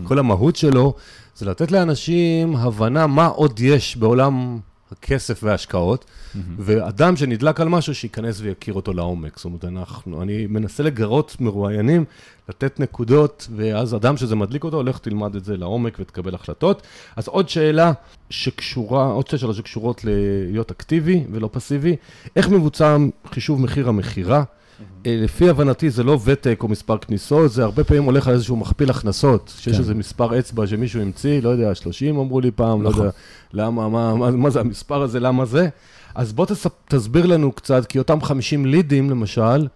כל המהות שלו, זה לתת לאנשים הבנה מה עוד יש בעולם הכסף וההשקעות, ואדם שנדלק על משהו, שייכנס ויכיר אותו לעומק. זאת אומרת, אנחנו, אני מנסה לגרות מרואיינים, לתת נקודות, ואז אדם שזה מדליק אותו, הולך תלמד את זה לעומק ותקבל החלטות. אז עוד שאלה שקשורה, עוד שתי שאלות שקשורות להיות אקטיבי ולא פסיבי, איך מבוצע חישוב מחיר המכירה? אה, לפי הבנתי זה לא ותק או מספר כניסות, זה הרבה פעמים הולך על איזשהו מכפיל הכנסות, שיש כן. איזה מספר אצבע שמישהו המציא, לא יודע, 30 אמרו לי פעם, לא נכון. יודע, למה, מה, זה המספר הזה, למה זה? אז בוא תסביר לנו קצת, כי אותם 50 לידים למשל,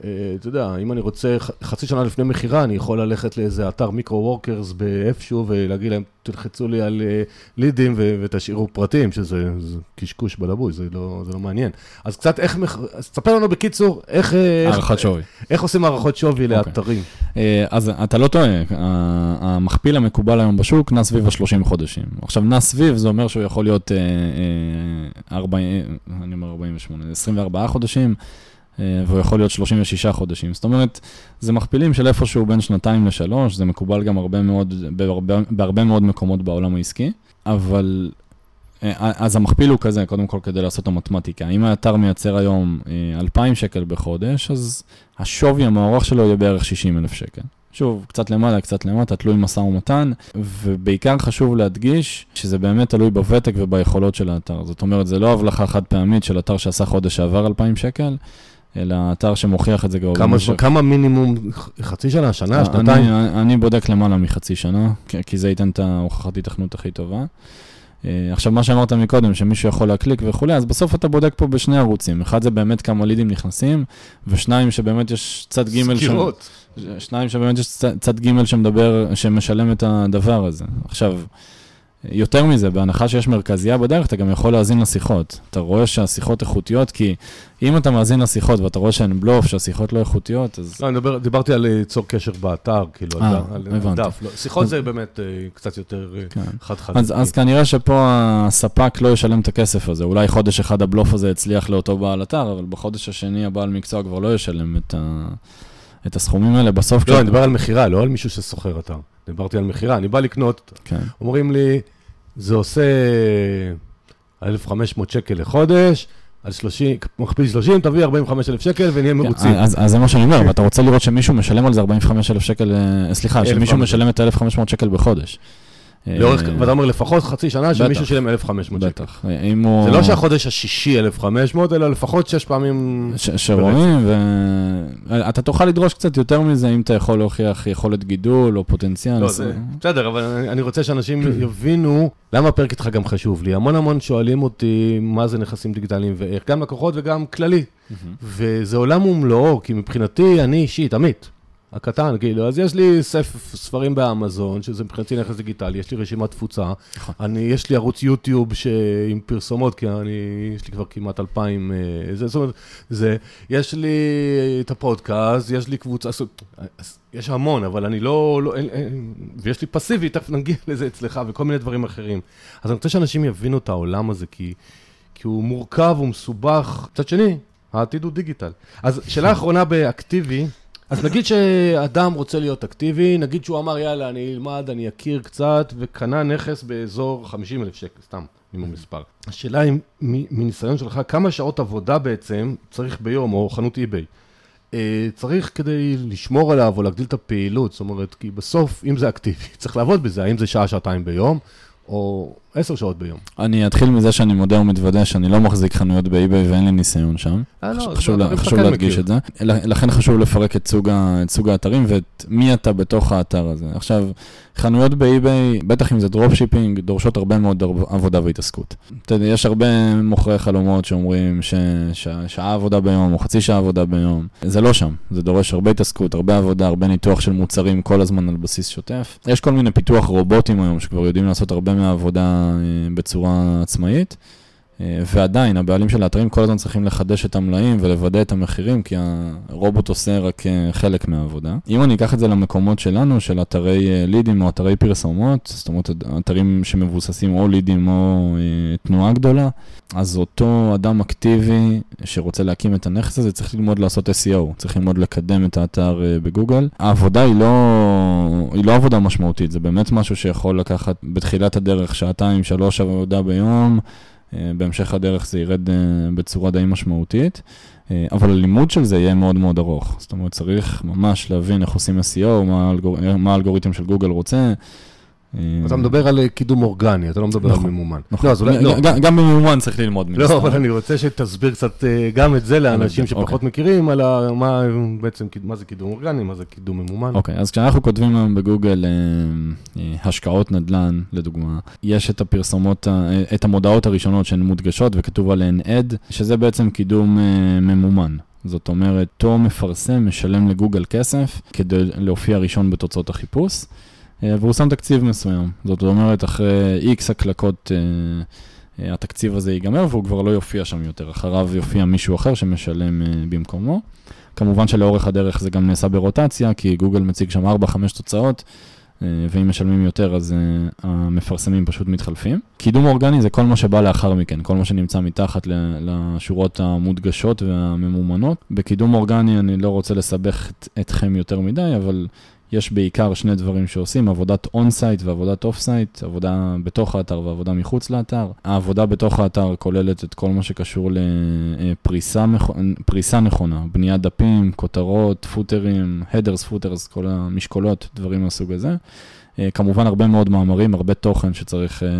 אתה יודע, אם אני רוצה חצי שנה לפני מכירה, אני יכול ללכת לאיזה אתר מיקרו-וורקרס באיפשהו ולהגיד להם, תלחצו לי על אה, לידים ותשאירו פרטים, שזה זה קשקוש בלבוי, זה לא, זה לא מעניין. אז קצת איך, אז תספר לנו בקיצור, איך, אה, הערכת שווי. איך עושים הערכות שווי אוקיי. לאתרים. אה, אז אתה לא טועה, המכפיל המקובל היום בשוק נע סביב ה-30 חודשים. עכשיו, נע סביב, זה אומר שהוא יכול להיות אה, אה, 40, אני אומר 48, 24 חודשים, אה, והוא יכול להיות 36 חודשים. זאת אומרת, זה מכפילים של איפשהו בין שנתיים לשלוש, זה מקובל גם הרבה מאוד, בהרבה, בהרבה מאוד מקומות בעולם העסקי, אבל... אה, אז המכפיל הוא כזה, קודם כל כדי לעשות את המתמטיקה. אם האתר מייצר היום אה, 2,000 שקל בחודש, אז השווי המוערך שלו יהיה בערך 60 אלף שקל. שוב, קצת למעלה, קצת למטה, תלוי משא ומתן, ובעיקר חשוב להדגיש שזה באמת תלוי בוותק וביכולות של האתר. זאת אומרת, זה לא הבלחה חד פעמית של אתר שעשה חודש שעבר 2,000 שקל, אלא אתר שמוכיח את זה כבר כמה, זמן- כמה מינימום, חצי שנה, שנה, שנתיים? אני, אני בודק למעלה מחצי שנה, כי- זה ייתן את ההוכחת היתכנות הכי טובה. אה, עכשיו, מה שאמרת מקודם, שמישהו יכול להקליק וכולי, אז בסוף אתה בודק פה בשני ערוצים. אחד זה באמת כמה לידים נכנסים, ושניים שבאמת יש צד ג' סקירות. שניים שבאמת יש צד ג' שמדבר, שמשלם את הדבר הזה. עכשיו, יותר מזה, בהנחה שיש מרכזייה בדרך, אתה גם יכול להאזין לשיחות. אתה רואה שהשיחות איכותיות, כי אם אתה מאזין לשיחות ואתה רואה שהן בלוף, שהשיחות לא איכותיות, אז... לא, אני מדבר, דיברתי על ליצור קשר באתר, כאילו, אה, על, על. דף. לא, שיחות אז- זה באמת אה, קצת יותר אה, כן. חד-חד. אז, אז כנראה שפה הספק לא ישלם את הכסף הזה. אולי חודש אחד הבלוף הזה יצליח לאותו בעל אתר, אבל בחודש השני הבעל מקצוע כבר לא ישלם את, ה, את הסכומים האלה. בסוף... לא, כשאתה- אני מדבר על מכירה, לא על מישהו ששוכר אתר. דיברתי על מכירה, אני בא לקנות, כן. אומרים לי, זה עושה 1,500 שקל לחודש, על 30, מכפיל 30, תביא 45,000 שקל ונהיה מרוצים. אז, אז זה מה שאני אומר, ואתה רוצה לראות שמישהו משלם על זה 45,000 שקל, אה, סליחה, שמישהו 1,500. משלם את ה-1,500 שקל בחודש. לאורך, אה, ואתה אומר לפחות חצי שנה שמישהו. שילם 1,500 שקל. בטח. אה, אם הוא... זה לא שהחודש השישי 1,500, אלא לפחות שש פעמים... שרואים, ואתה תוכל לדרוש קצת יותר מזה אם אתה יכול להוכיח יכולת גידול או פוטנציאל. לא, זה בסדר, אבל אני, רוצה שאנשים [CLEARS THROAT] יבינו למה הפרק איתך גם חשוב לי. המון המון שואלים אותי מה זה נכסים דיגיטליים ואיך, גם לקוחות וגם כללי. וזה עולם ומלואו, כי מבחינתי, אני אישית, עמית, הקטן, כאילו, אז יש לי ספר ספרים באמזון, שזה מבחינתי נכס דיגיטלי, יש לי רשימת תפוצה, נכון. אני, יש לי ערוץ יוטיוב ש... עם פרסומות, כי אני, יש לי כבר כמעט אלפיים, אה, זה, זאת אומרת, זה, יש לי את הפודקאסט, יש לי קבוצה, יש המון, אבל אני לא, לא אין, אין, ויש לי פסיבי, תכף נגיע [LAUGHS] לזה אצלך, וכל מיני דברים אחרים. אז אני רוצה שאנשים יבינו את העולם הזה, כי, כי הוא מורכב, הוא מסובך. מצד שני, העתיד הוא דיגיטל. אז שאלה אחרונה באקטיבי, אז נגיד שאדם רוצה להיות אקטיבי, נגיד שהוא אמר, יאללה, אני אלמד, אני אכיר קצת, וקנה נכס באזור 50 אלף שקל, סתם, מימון מספר. השאלה היא, מניסיון שלך, כמה שעות עבודה בעצם צריך ביום, או חנות אי-ביי? אה, צריך כדי לשמור עליו או להגדיל את הפעילות, זאת אומרת, כי בסוף, אם זה אקטיבי, [LAUGHS] צריך לעבוד בזה, האם זה שעה, שעתיים ביום, או עשר שעות ביום. אני אתחיל מזה שאני מודה ומתוודה שאני לא מחזיק חנויות באיביי ואין לי ניסיון שם. אה, לא, חשוב- להדגיש. את זה. לכן חשוב לפרק את סוג האתרים ואת מי אתה בתוך האתר הזה. עכשיו, חנויות באיביי, בטח אם זה דרופשיפינג, דורשות הרבה מאוד עב- עבודה והתעסקות. אתה יודע, יש הרבה מוכרי חלומות שאומרים ששעה עבודה ביום או חצי שעה עבודה ביום. זה לא שם, זה דורש הרבה התעסקות, הרבה עבודה, הרבה ניתוח של מוצרים כל הזמן על בסיס שוטף. יש כל מיני פיתוח רובוטים היום שכבר יודעים לעשות הרבה מהעבודה בצורה עצמאית. אה, ועדיין, הבעלים של האתרים כל הזמן צריכים לחדש את המלאים ולוודא את המחירים, כי הרובוט עושה רק אה, חלק מהעבודה. אם אני אקח את זה למקומות שלנו, של אתרי אה, לידים או אתרי פרסומות, זאת אומרת, אתרים שמבוססים או לידים או תנועה גדולה, אז אותו אדם אקטיבי שרוצה להקים את הנכס הזה צריך ללמוד לעשות SEO, צריך ללמוד לקדם את האתר בגוגל. העבודה היא לא, היא לא עבודה משמעותית, זה באמת משהו שיכול לקחת בתחילת הדרך שעתיים, שלוש עבודה ביום. אה, בהמשך הדרך זה ירד אה, בצורה די משמעותית, אה, אבל הלימוד של זה יהיה מאוד מאוד ארוך. זאת אומרת, צריך ממש להבין איך עושים SEO, מה האלגור... מה האלגוריתם של גוגל רוצה. אה, אתה מדבר על אה, קידום אורגני, אתה לא מדבר על נכון, ממומן. נכון. לא, לא. גם- בממומן צריך ללמוד מן לא. אבל אני רוצה שתסביר קצת אה, גם את זה לאנשים אוקיי. שפחות מכירים, על מה בעצם, מה זה קידום אורגני, מה זה קידום ממומן. אוקיי, אז כשאנחנו כותבים היום בגוגל השקעות נדל"ן, לדוגמה, יש את הפרסומות, את המודעות הראשונות שהן מודגשות וכתוב עליהן ad, שזה בעצם קידום ממומן. זאת אומרת, אותו מפרסם משלם לגוגל כסף כדי להופיע ראשון בתוצאות החיפוש, והוא שם תקציב מסוים. זאת אומרת, אחרי איקס הקלקות אה, התקציב הזה ייגמר והוא כבר לא יופיע שם יותר. אחריו יופיע מישהו אחר שמשלם במקומו. כמובן שלאורך הדרך זה גם נעשה ברוטציה, כי גוגל מציג שם 4-5 תוצאות. אה, ואם משלמים יותר, אז המפרסמים פשוט מתחלפים. קידום אורגני זה כל מה שבא לאחר מכן, כל מה שנמצא מתחת לשורות המודגשות והממומנות. בקידום אורגני אני לא רוצה לסבך את, אתכם יותר מדי, אבל יש בעיקר שני דברים שעושים, עבודת on-site ועבודת off-site, עבודה בתוך האתר ועבודה מחוץ לאתר. העבודה בתוך האתר כוללת את כל מה שקשור לפריסה נכונה, בניית דפים, כותרות, פוטרים, headers, footers, כל המשקולות, דברים מהסוג הזה. אה, כמובן הרבה מאוד מאמרים, הרבה תוכן שצריך אה, אה,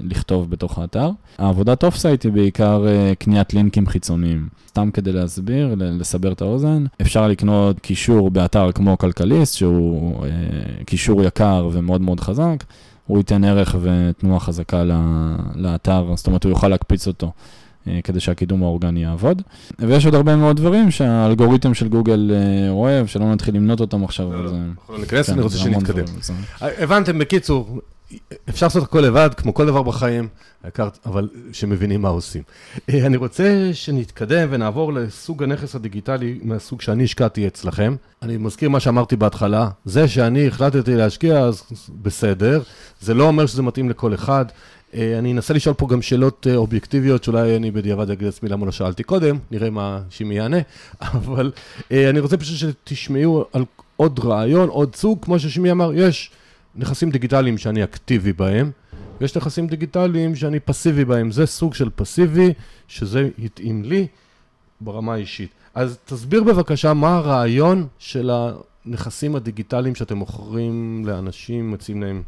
לכתוב בתוך האתר. העבודת off-site היא בעיקר קניית לינקים חיצוניים. סתם כדי להסביר, לסבר את האוזן, אפשר לקנות קישור באתר כמו כלכליסט, שהוא קישור יקר ומאוד מאוד חזק. הוא ייתן ערך ותנועה חזקה לאתר, זאת אומרת הוא יוכל להקפיץ אותו. אה, כדי שהקידום האורגני יעבוד. ויש עוד הרבה מאוד דברים שהאלגוריתם של גוגל אה, אוהב, שלא נתחיל למנות אותם עכשיו. לא, לא, אנחנו ניכנס, כן, אני רוצה שנתקדם. הבנתם, בקיצור, אפשר לעשות הכל לבד, כמו כל דבר בחיים, אבל שמבינים מה עושים. אה, אני רוצה שנתקדם ונעבור לסוג הנכס הדיגיטלי מהסוג שאני השקעתי אצלכם. אני מזכיר מה שאמרתי בהתחלה, זה שאני החלטתי להשקיע, אז בסדר, זה לא אומר שזה מתאים לכל אחד. אה, אני אנסה לשאול פה גם שאלות אה, אובייקטיביות, שאולי אני בדיעבד אגיד לעצמי למה לא שאלתי קודם, נראה מה שימי יענה, [LAUGHS] אבל אה, אני רוצה פשוט שתשמעו על עוד רעיון, עוד סוג, כמו ששימי אמר, יש נכסים דיגיטליים שאני אקטיבי בהם, ויש נכסים דיגיטליים שאני פסיבי בהם, זה סוג של פסיבי, שזה יתאים לי ברמה האישית. אז תסביר בבקשה מה הרעיון של הנכסים הדיגיטליים שאתם מוכרים לאנשים, מציעים להם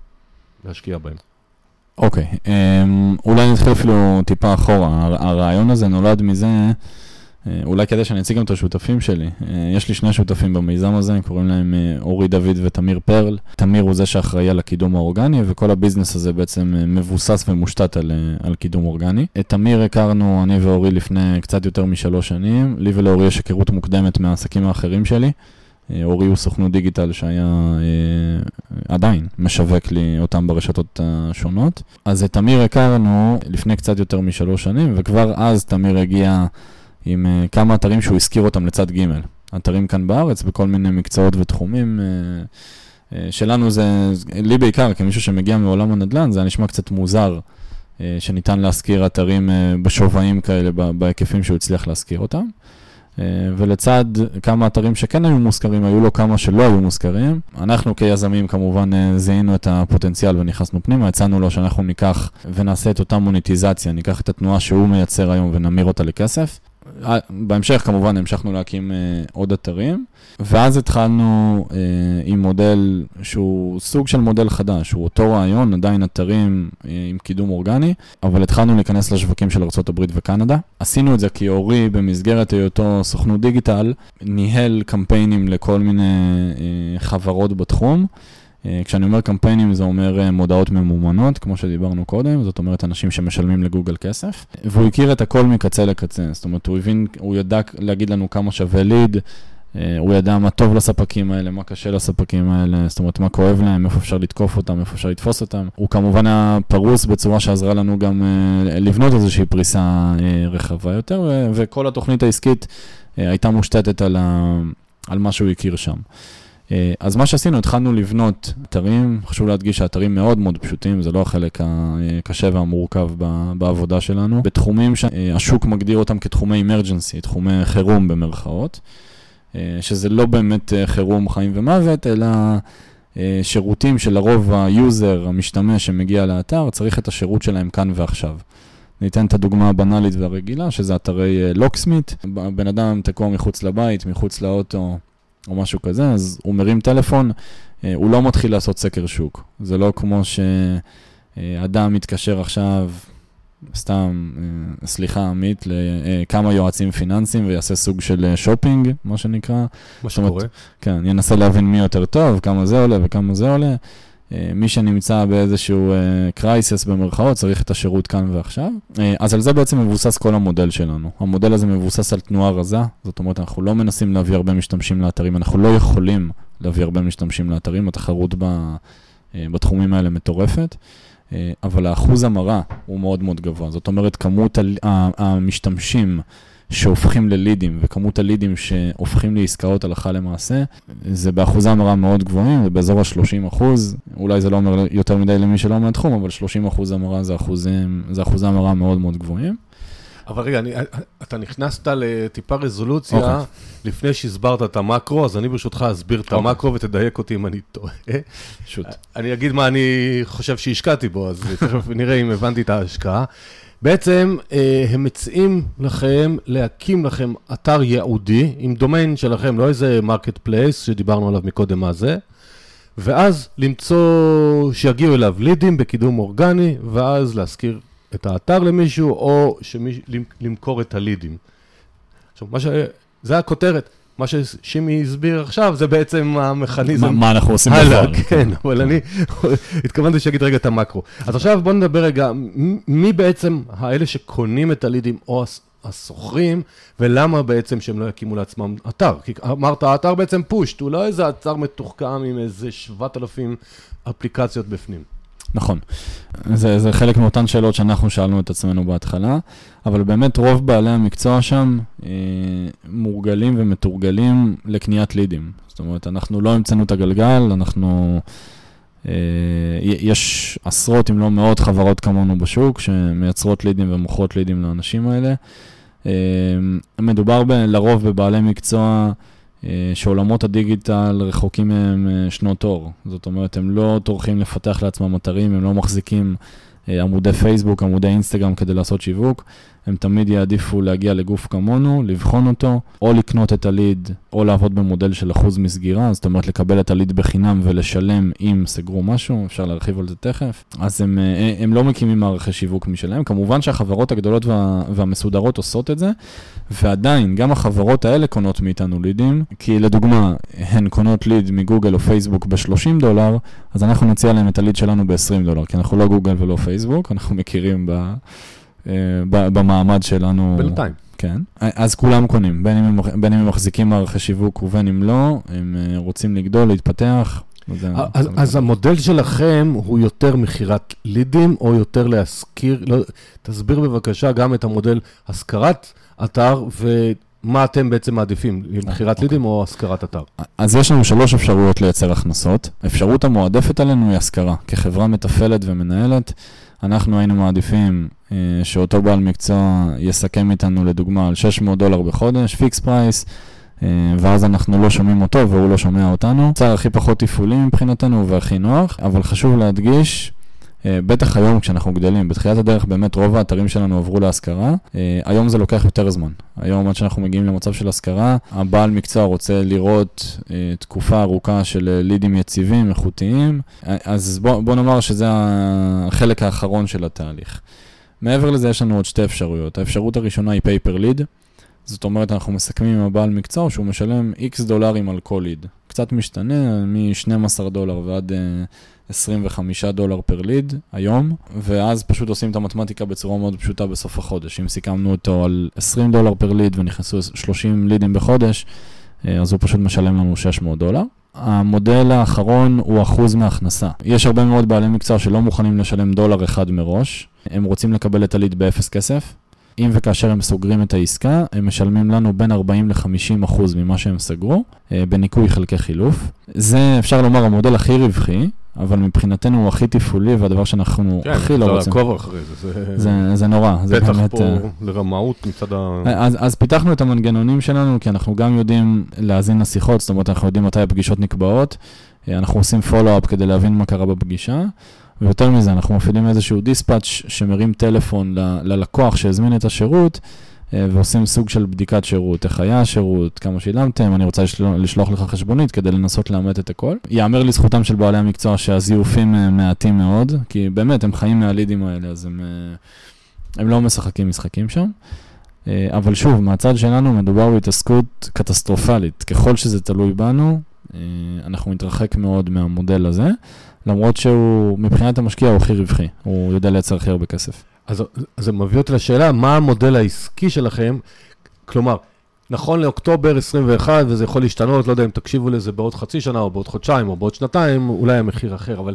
להשקיע בהם. אוקיי, okay, אמ, um, אולי נתחיל אפילו טיפה אחורה. הרעיון הזה נולד מזה, uh, אולי כדי שאני אציג גם את השותפים שלי. Uh, יש לי שני שותפים במיזם הזה, קוראים להם uh, אורי דוד ותמיר פרל. תמיר הוא זה שאחראי על הקידום האורגני, וכל הביזנס הזה בעצם מבוסס ומושתת על, על קידום אורגני. את תמיר הכרנו, אני ואורי, לפני קצת יותר משלוש שנים. לי ולאורי יש היכרות מוקדמת מהעסקים האחרים שלי. אה, אורי הוא סוכנות דיגיטל שהיה אה, עדיין משווק לי אותם ברשתות השונות. אז את תמיר הכרנו לפני קצת יותר משלוש שנים, וכבר אז תמיר הגיע עם אה, כמה אתרים שהוא הזכיר אותם לצד ג', אתרים כאן בארץ בכל מיני מקצועות ותחומים. שלנו זה, לי בעיקר, כמישהו שמגיע מעולם הנדל"ן, זה נשמע קצת מוזר שניתן להשכיר אתרים בשווים כאלה, בהיקפים שהוא הצליח להשכיר אותם. אה, ולצד כמה אתרים שכן היו מושכרים, היו לו כמה שלא היו מושכרים. אנחנו כיזמים כמובן אה, זיהינו את הפוטנציאל ונכנסנו פנימה, הצענו לו שאנחנו ניקח ונעשה את אותה מוניטיזציה, ניקח את התנועה שהוא מייצר היום ונמיר אותה לכסף. אה, בהמשך כמובן המשכנו להקים אה, עוד אתרים, ואז התחלנו אה, עם מודל שהוא סוג של מודל חדש, הוא אותו רעיון, עדיין אתרים אה, עם קידום אורגני, אבל התחלנו להיכנס לשווקים של ארה"ב וקנדה. עשינו את זה כי אורי במסגרת היותו סוכנות דיגיטל, ניהל קמפיינים לכל מיני אה, חברות בתחום. אה, כשאני אומר קמפיינים זה אומר אה, מודעות ממומנות, כמו שדיברנו קודם, זאת אומרת אנשים שמשלמים לגוגל כסף, והוא הכיר את הכל מקצה לקצה, זאת אומרת הוא הבין, הוא ידע להגיד לנו כמה שווה ליד, אה, הוא ידע מה טוב לספקים האלה, מה קשה לספקים האלה, זאת אומרת מה כואב להם, איפה אפשר לתקוף אותם, איפה אפשר לתפוס אותם. הוא כמובן היה פרוס בצורה שעזרה לנו גם לבנות איזושהי פריסה רחבה יותר, וכל התוכנית העסקית הייתה מושתתת על, ה... על מה שהוא הכיר שם. אה, אז מה שעשינו, התחלנו לבנות אתרים, חשוב להדגיש שהאתרים מאוד מאוד פשוטים, זה לא החלק הקשה והמורכב בעבודה שלנו, בתחומים שהשוק מגדיר אותם כתחומי אמרג'נסי, תחומי חירום במרכאות, אה, שזה לא באמת אה, חירום חיים ומוות, אלא שירותים שלרוב ה user, המשתמש שמגיע לאתר, צריך את השירות שלהם כאן ועכשיו. ניתן את הדוגמה הבנאלית והרגילה, שזה אתרי locksmith, בן אדם תקוע מחוץ לבית, מחוץ לאוטו. או משהו כזה, אז הוא מרים טלפון, אה, הוא לא מתחיל לעשות סקר שוק. זה לא כמו שאדם מתקשר עכשיו, סתם, אה, סליחה, עמית, לכמה יועצים פיננסיים ויעשה סוג של שופינג, מה שנקרא. מה שקורה. כן, ינסה להבין מי יותר טוב, כמה זה עולה וכמה זה עולה. אה, מי שנמצא באיזשהו קרייסס במרכאות צריך את השירות כאן ועכשיו. אז על זה בעצם מבוסס כל המודל שלנו. המודל הזה מבוסס על תנועה רזה, זאת אומרת, אנחנו לא מנסים להביא הרבה משתמשים לאתרים, אנחנו לא יכולים להביא הרבה משתמשים לאתרים, התחרות בתחומים האלה מטורפת. אבל האחוז המרה הוא מאוד מאוד גבוה. זאת אומרת, כמות המשתמשים שהופכים ללידים, וכמות הלידים שהופכים לעסקאות הלכה למעשה, זה באחוזי המרה מאוד גבוהים, זה באזור ה-30 אחוז, אולי זה לא אומר יותר מדי למי שלא מהתחום, אבל 30 אחוז המרה זה, אחוזי המרה מאוד מאוד גבוהים. אבל רגע, אני, אתה נכנסת לטיפה רזולוציה okay. אוקיי. לפני שהסברת את המקרו, אז אני ברשותך אסביר את okay. אוקיי. המקרו ותדייק אותי אם אני טועה. שוט. אני אגיד מה אני חושב שהשקעתי בו, אז תכף נראה אם הבנתי את ההשקעה. בעצם אה, הם מציעים לכם להקים לכם אתר ייעודי עם דומיין שלכם, לא איזה marketplace שדיברנו עליו מקודם מה זה, ואז למצוא שיגיעו אליו לידים בקידום אורגני, ואז להשכיר את האתר למישהו, או, שמי, למכור את הלידים. עכשיו, מה ש... זה הכותרת. מה ששימי הסביר עכשיו, זה בעצם המכניזם. מה, מה אנחנו עושים בפועל. כן, אבל אני [LAUGHS] התכוונתי שיגיד רגע את המקרו. אז עכשיו בוא נדבר רגע, מי בעצם האלה שקונים את הלידים או הסוחרים, ולמה בעצם שהם לא יקימו לעצמם אתר? כי אמרת, האתר בעצם פושט, הוא לא איזה אתר מתוחכם עם איזה 7,000 אפליקציות בפנים. נכון. זה, זה חלק מאותן שאלות שאנחנו שאלנו את עצמנו בהתחלה, אבל באמת רוב בעלי המקצוע שם אה, מורגלים ומתורגלים לקניית לידים. זאת אומרת, אנחנו לא המצאנו את הגלגל, אנחנו... אה, יש עשרות אם לא מאות חברות כמונו בשוק שמייצרות לידים ומוכרות לידים לאנשים האלה. אה, מדובר ב, לרוב בבעלי מקצוע שעולמות הדיגיטל רחוקים מהם אה, שנות אור. זאת אומרת, הם לא טורחים לפתח לעצמם אתרים, הם לא מחזיקים אה, עמודי פייסבוק, עמודי אינסטגרם כדי לעשות שיווק. הם תמיד יעדיפו להגיע לגוף כמונו, לבחון אותו, או לקנות את הליד, או לעבוד במודל של אחוז מסגירה, זאת אומרת לקבל את הליד בחינם ולשלם אם סגרו משהו, אפשר להרחיב על זה תכף. אז הם, אה, הם לא מקימים מערכי שיווק משלהם. כמובן שהחברות הגדולות וה, והמסודרות עושות את זה, ועדיין, גם החברות האלה קונות מאיתנו לידים, כי לדוגמה, הן קונות ליד מגוגל או פייסבוק ב-30 דולר, אז אנחנו נציע להם את הליד שלנו ב-20 דולר, כי אנחנו לא גוגל ולא פייסבוק, אנחנו מכירים ב... אה, במעמד שלנו. בינתיים. כן, אז כולם קונים, בין אם הם, בין אם הם מחזיקים מערכי שיווק ובין אם לא, הם אה, רוצים לגדול, להתפתח. אז, אז המודל שלכם הוא יותר מכירת לידים או יותר להשכיר, לא, תסביר בבקשה גם את המודל השכרת אתר ומה אתם בעצם מעדיפים, מכירת אוקיי. לידים או השכרת אתר? אז יש לנו שלוש אפשרויות לייצר הכנסות. האפשרות המועדפת עלינו היא השכרה. כחברה מתפעלת ומנהלת, אנחנו היינו מעדיפים אה, שאותו בעל מקצוע יסכם איתנו לדוגמה על 600 דולר בחודש, fixed price, אה, ואז אנחנו לא שומעים אותו והוא לא שומע אותנו. צד הכי פחות תפעולי מבחינתנו והכי נוח, אבל חשוב להדגיש בטח היום כשאנחנו גדלים, בתחילת הדרך באמת רוב האתרים שלנו עברו להשכרה, אה, היום זה לוקח יותר זמן. היום עד שאנחנו מגיעים למצב של השכרה, הבעל מקצוע רוצה לראות אה, תקופה ארוכה של לידים יציבים, איכותיים, אז בוא, בוא נאמר שזה החלק האחרון של התהליך. מעבר לזה יש לנו עוד שתי אפשרויות. האפשרות הראשונה היא פייפר ליד, זאת אומרת אנחנו מסכמים עם הבעל מקצוע שהוא משלם איקס דולרים על כל ליד. קצת משתנה, מ-12 דולר ועד 25 דולר per ליד היום, ואז פשוט עושים את המתמטיקה בצורה מאוד פשוטה בסוף החודש. אם סיכמנו אותו על 20 דולר per ליד ונכנסו 30 לידים בחודש, אה, אז הוא פשוט משלם לנו 600 דולר. המודל האחרון הוא אחוז מהכנסה. יש הרבה מאוד בעלי מקצוע שלא מוכנים לשלם דולר אחד מראש, הם רוצים לקבל את הליד באפס כסף. אם וכאשר הם סוגרים את העסקה, הם משלמים לנו בין 40 ל-50 אחוז ממה שהם סגרו, אה, בניכוי חלקי חילוף. זה, אפשר לומר, המודל הכי רווחי, אבל מבחינתנו הוא הכי תפעולי, והדבר שאנחנו כן, הכי לא רוצים. כן, לעקוב אחרי זה. זה, זה, זה נורא, זה באמת... פה uh... לרמאות מצד ה... אז, אז פיתחנו את המנגנונים שלנו, כי אנחנו גם יודעים להאזין לשיחות, זאת אומרת, אנחנו יודעים מתי הפגישות נקבעות, אה, אנחנו עושים פולו-אפ כדי להבין מה קרה בפגישה, ויותר מזה, אנחנו מפעילים איזשהו דיספאץ' שמרים טלפון ל- ללקוח שהזמין את השירות, אה, ועושים סוג של בדיקת שירות, איך היה השירות, כמה שילמתם, אני רוצה לשלוח לך חשבונית כדי לנסות לאמת את הכל. יאמר לזכותם של בעלי המקצוע שהזיופים אה, מעטים מאוד, כי באמת, הם חיים מהלידים האלה, אז הם, אה, הם לא משחקים משחקים שם. אבל שוב, מהצד שלנו מדובר בהתעסקות קטסטרופלית. ככל שזה תלוי בנו, אנחנו נתרחק מאוד מהמודל הזה, למרות שהוא, מבחינת המשקיע הוא הכי רווחי, הוא יודע לייצר הכי הרבה כסף. אז זה מביא אותי לשאלה, מה המודל העסקי שלכם? כלומר, נכון לאוקטובר 21, וזה יכול להשתנות, לא יודע אם תקשיבו לזה בעוד חצי שנה, או בעוד חודשיים, או בעוד שנתיים, אולי המחיר אחר, אבל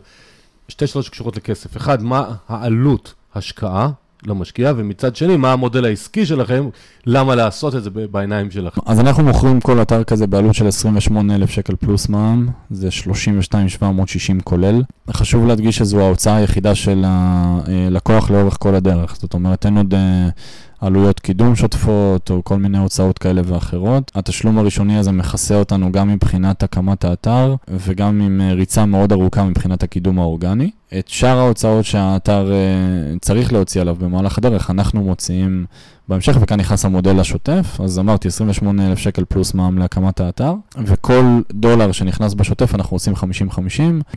שתי שאלות שקשורות לכסף. אחד, מה העלות השקעה למשקיע, ומצד שני, מה המודל העסקי שלכם, למה לעשות את זה בעיניים שלכם. אז אנחנו מוכרים כל אתר כזה בעלות של 28,000 שקל פלוס מע"מ, זה 32,760 כולל. חשוב להדגיש שזו ההוצאה היחידה של הלקוח לאורך כל הדרך, זאת אומרת, אין עוד... עלויות קידום שוטפות או כל מיני הוצאות כאלה ואחרות. התשלום הראשוני הזה מכסה אותנו גם מבחינת הקמת האתר וגם עם אה, ריצה מאוד ארוכה מבחינת הקידום האורגני. את שאר ההוצאות שהאתר אה, צריך להוציא עליו במהלך הדרך, אנחנו מוציאים בהמשך, וכאן נכנס המודל השוטף, אז אמרתי 28,000 שקל פלוס מע"מ להקמת האתר, וכל דולר שנכנס בשוטף אנחנו עושים 50-50,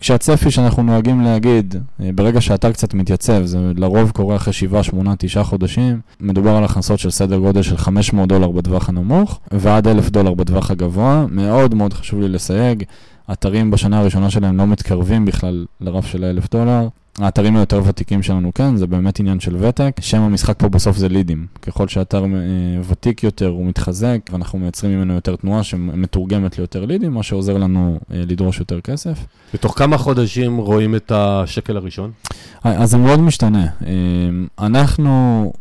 כשהצפי שאנחנו נוהגים להגיד, אה, ברגע שהאתר קצת מתייצב, זה לרוב קורה אחרי 7, 8, 9 חודשים, מדובר על הכנסות של סדר גודל של 500 דולר בטווח הנמוך, ועד 1,000 דולר בטווח הגבוה, מאוד מאוד חשוב לי לסייג. אתרים בשנה הראשונה שלהם לא מתקרבים בכלל לרף של האלף דולר. האתרים היותר ותיקים שלנו כן, זה באמת עניין של ותק. שם המשחק פה בסוף זה לידים. ככל שאתר אה, ותיק יותר הוא מתחזק, ואנחנו מייצרים ממנו יותר תנועה שמתורגמת ליותר לידים, מה שעוזר לנו אה, לדרוש יותר כסף. בתוך כמה חודשים רואים את השקל הראשון? אה, אז זה מאוד משתנה. אנחנו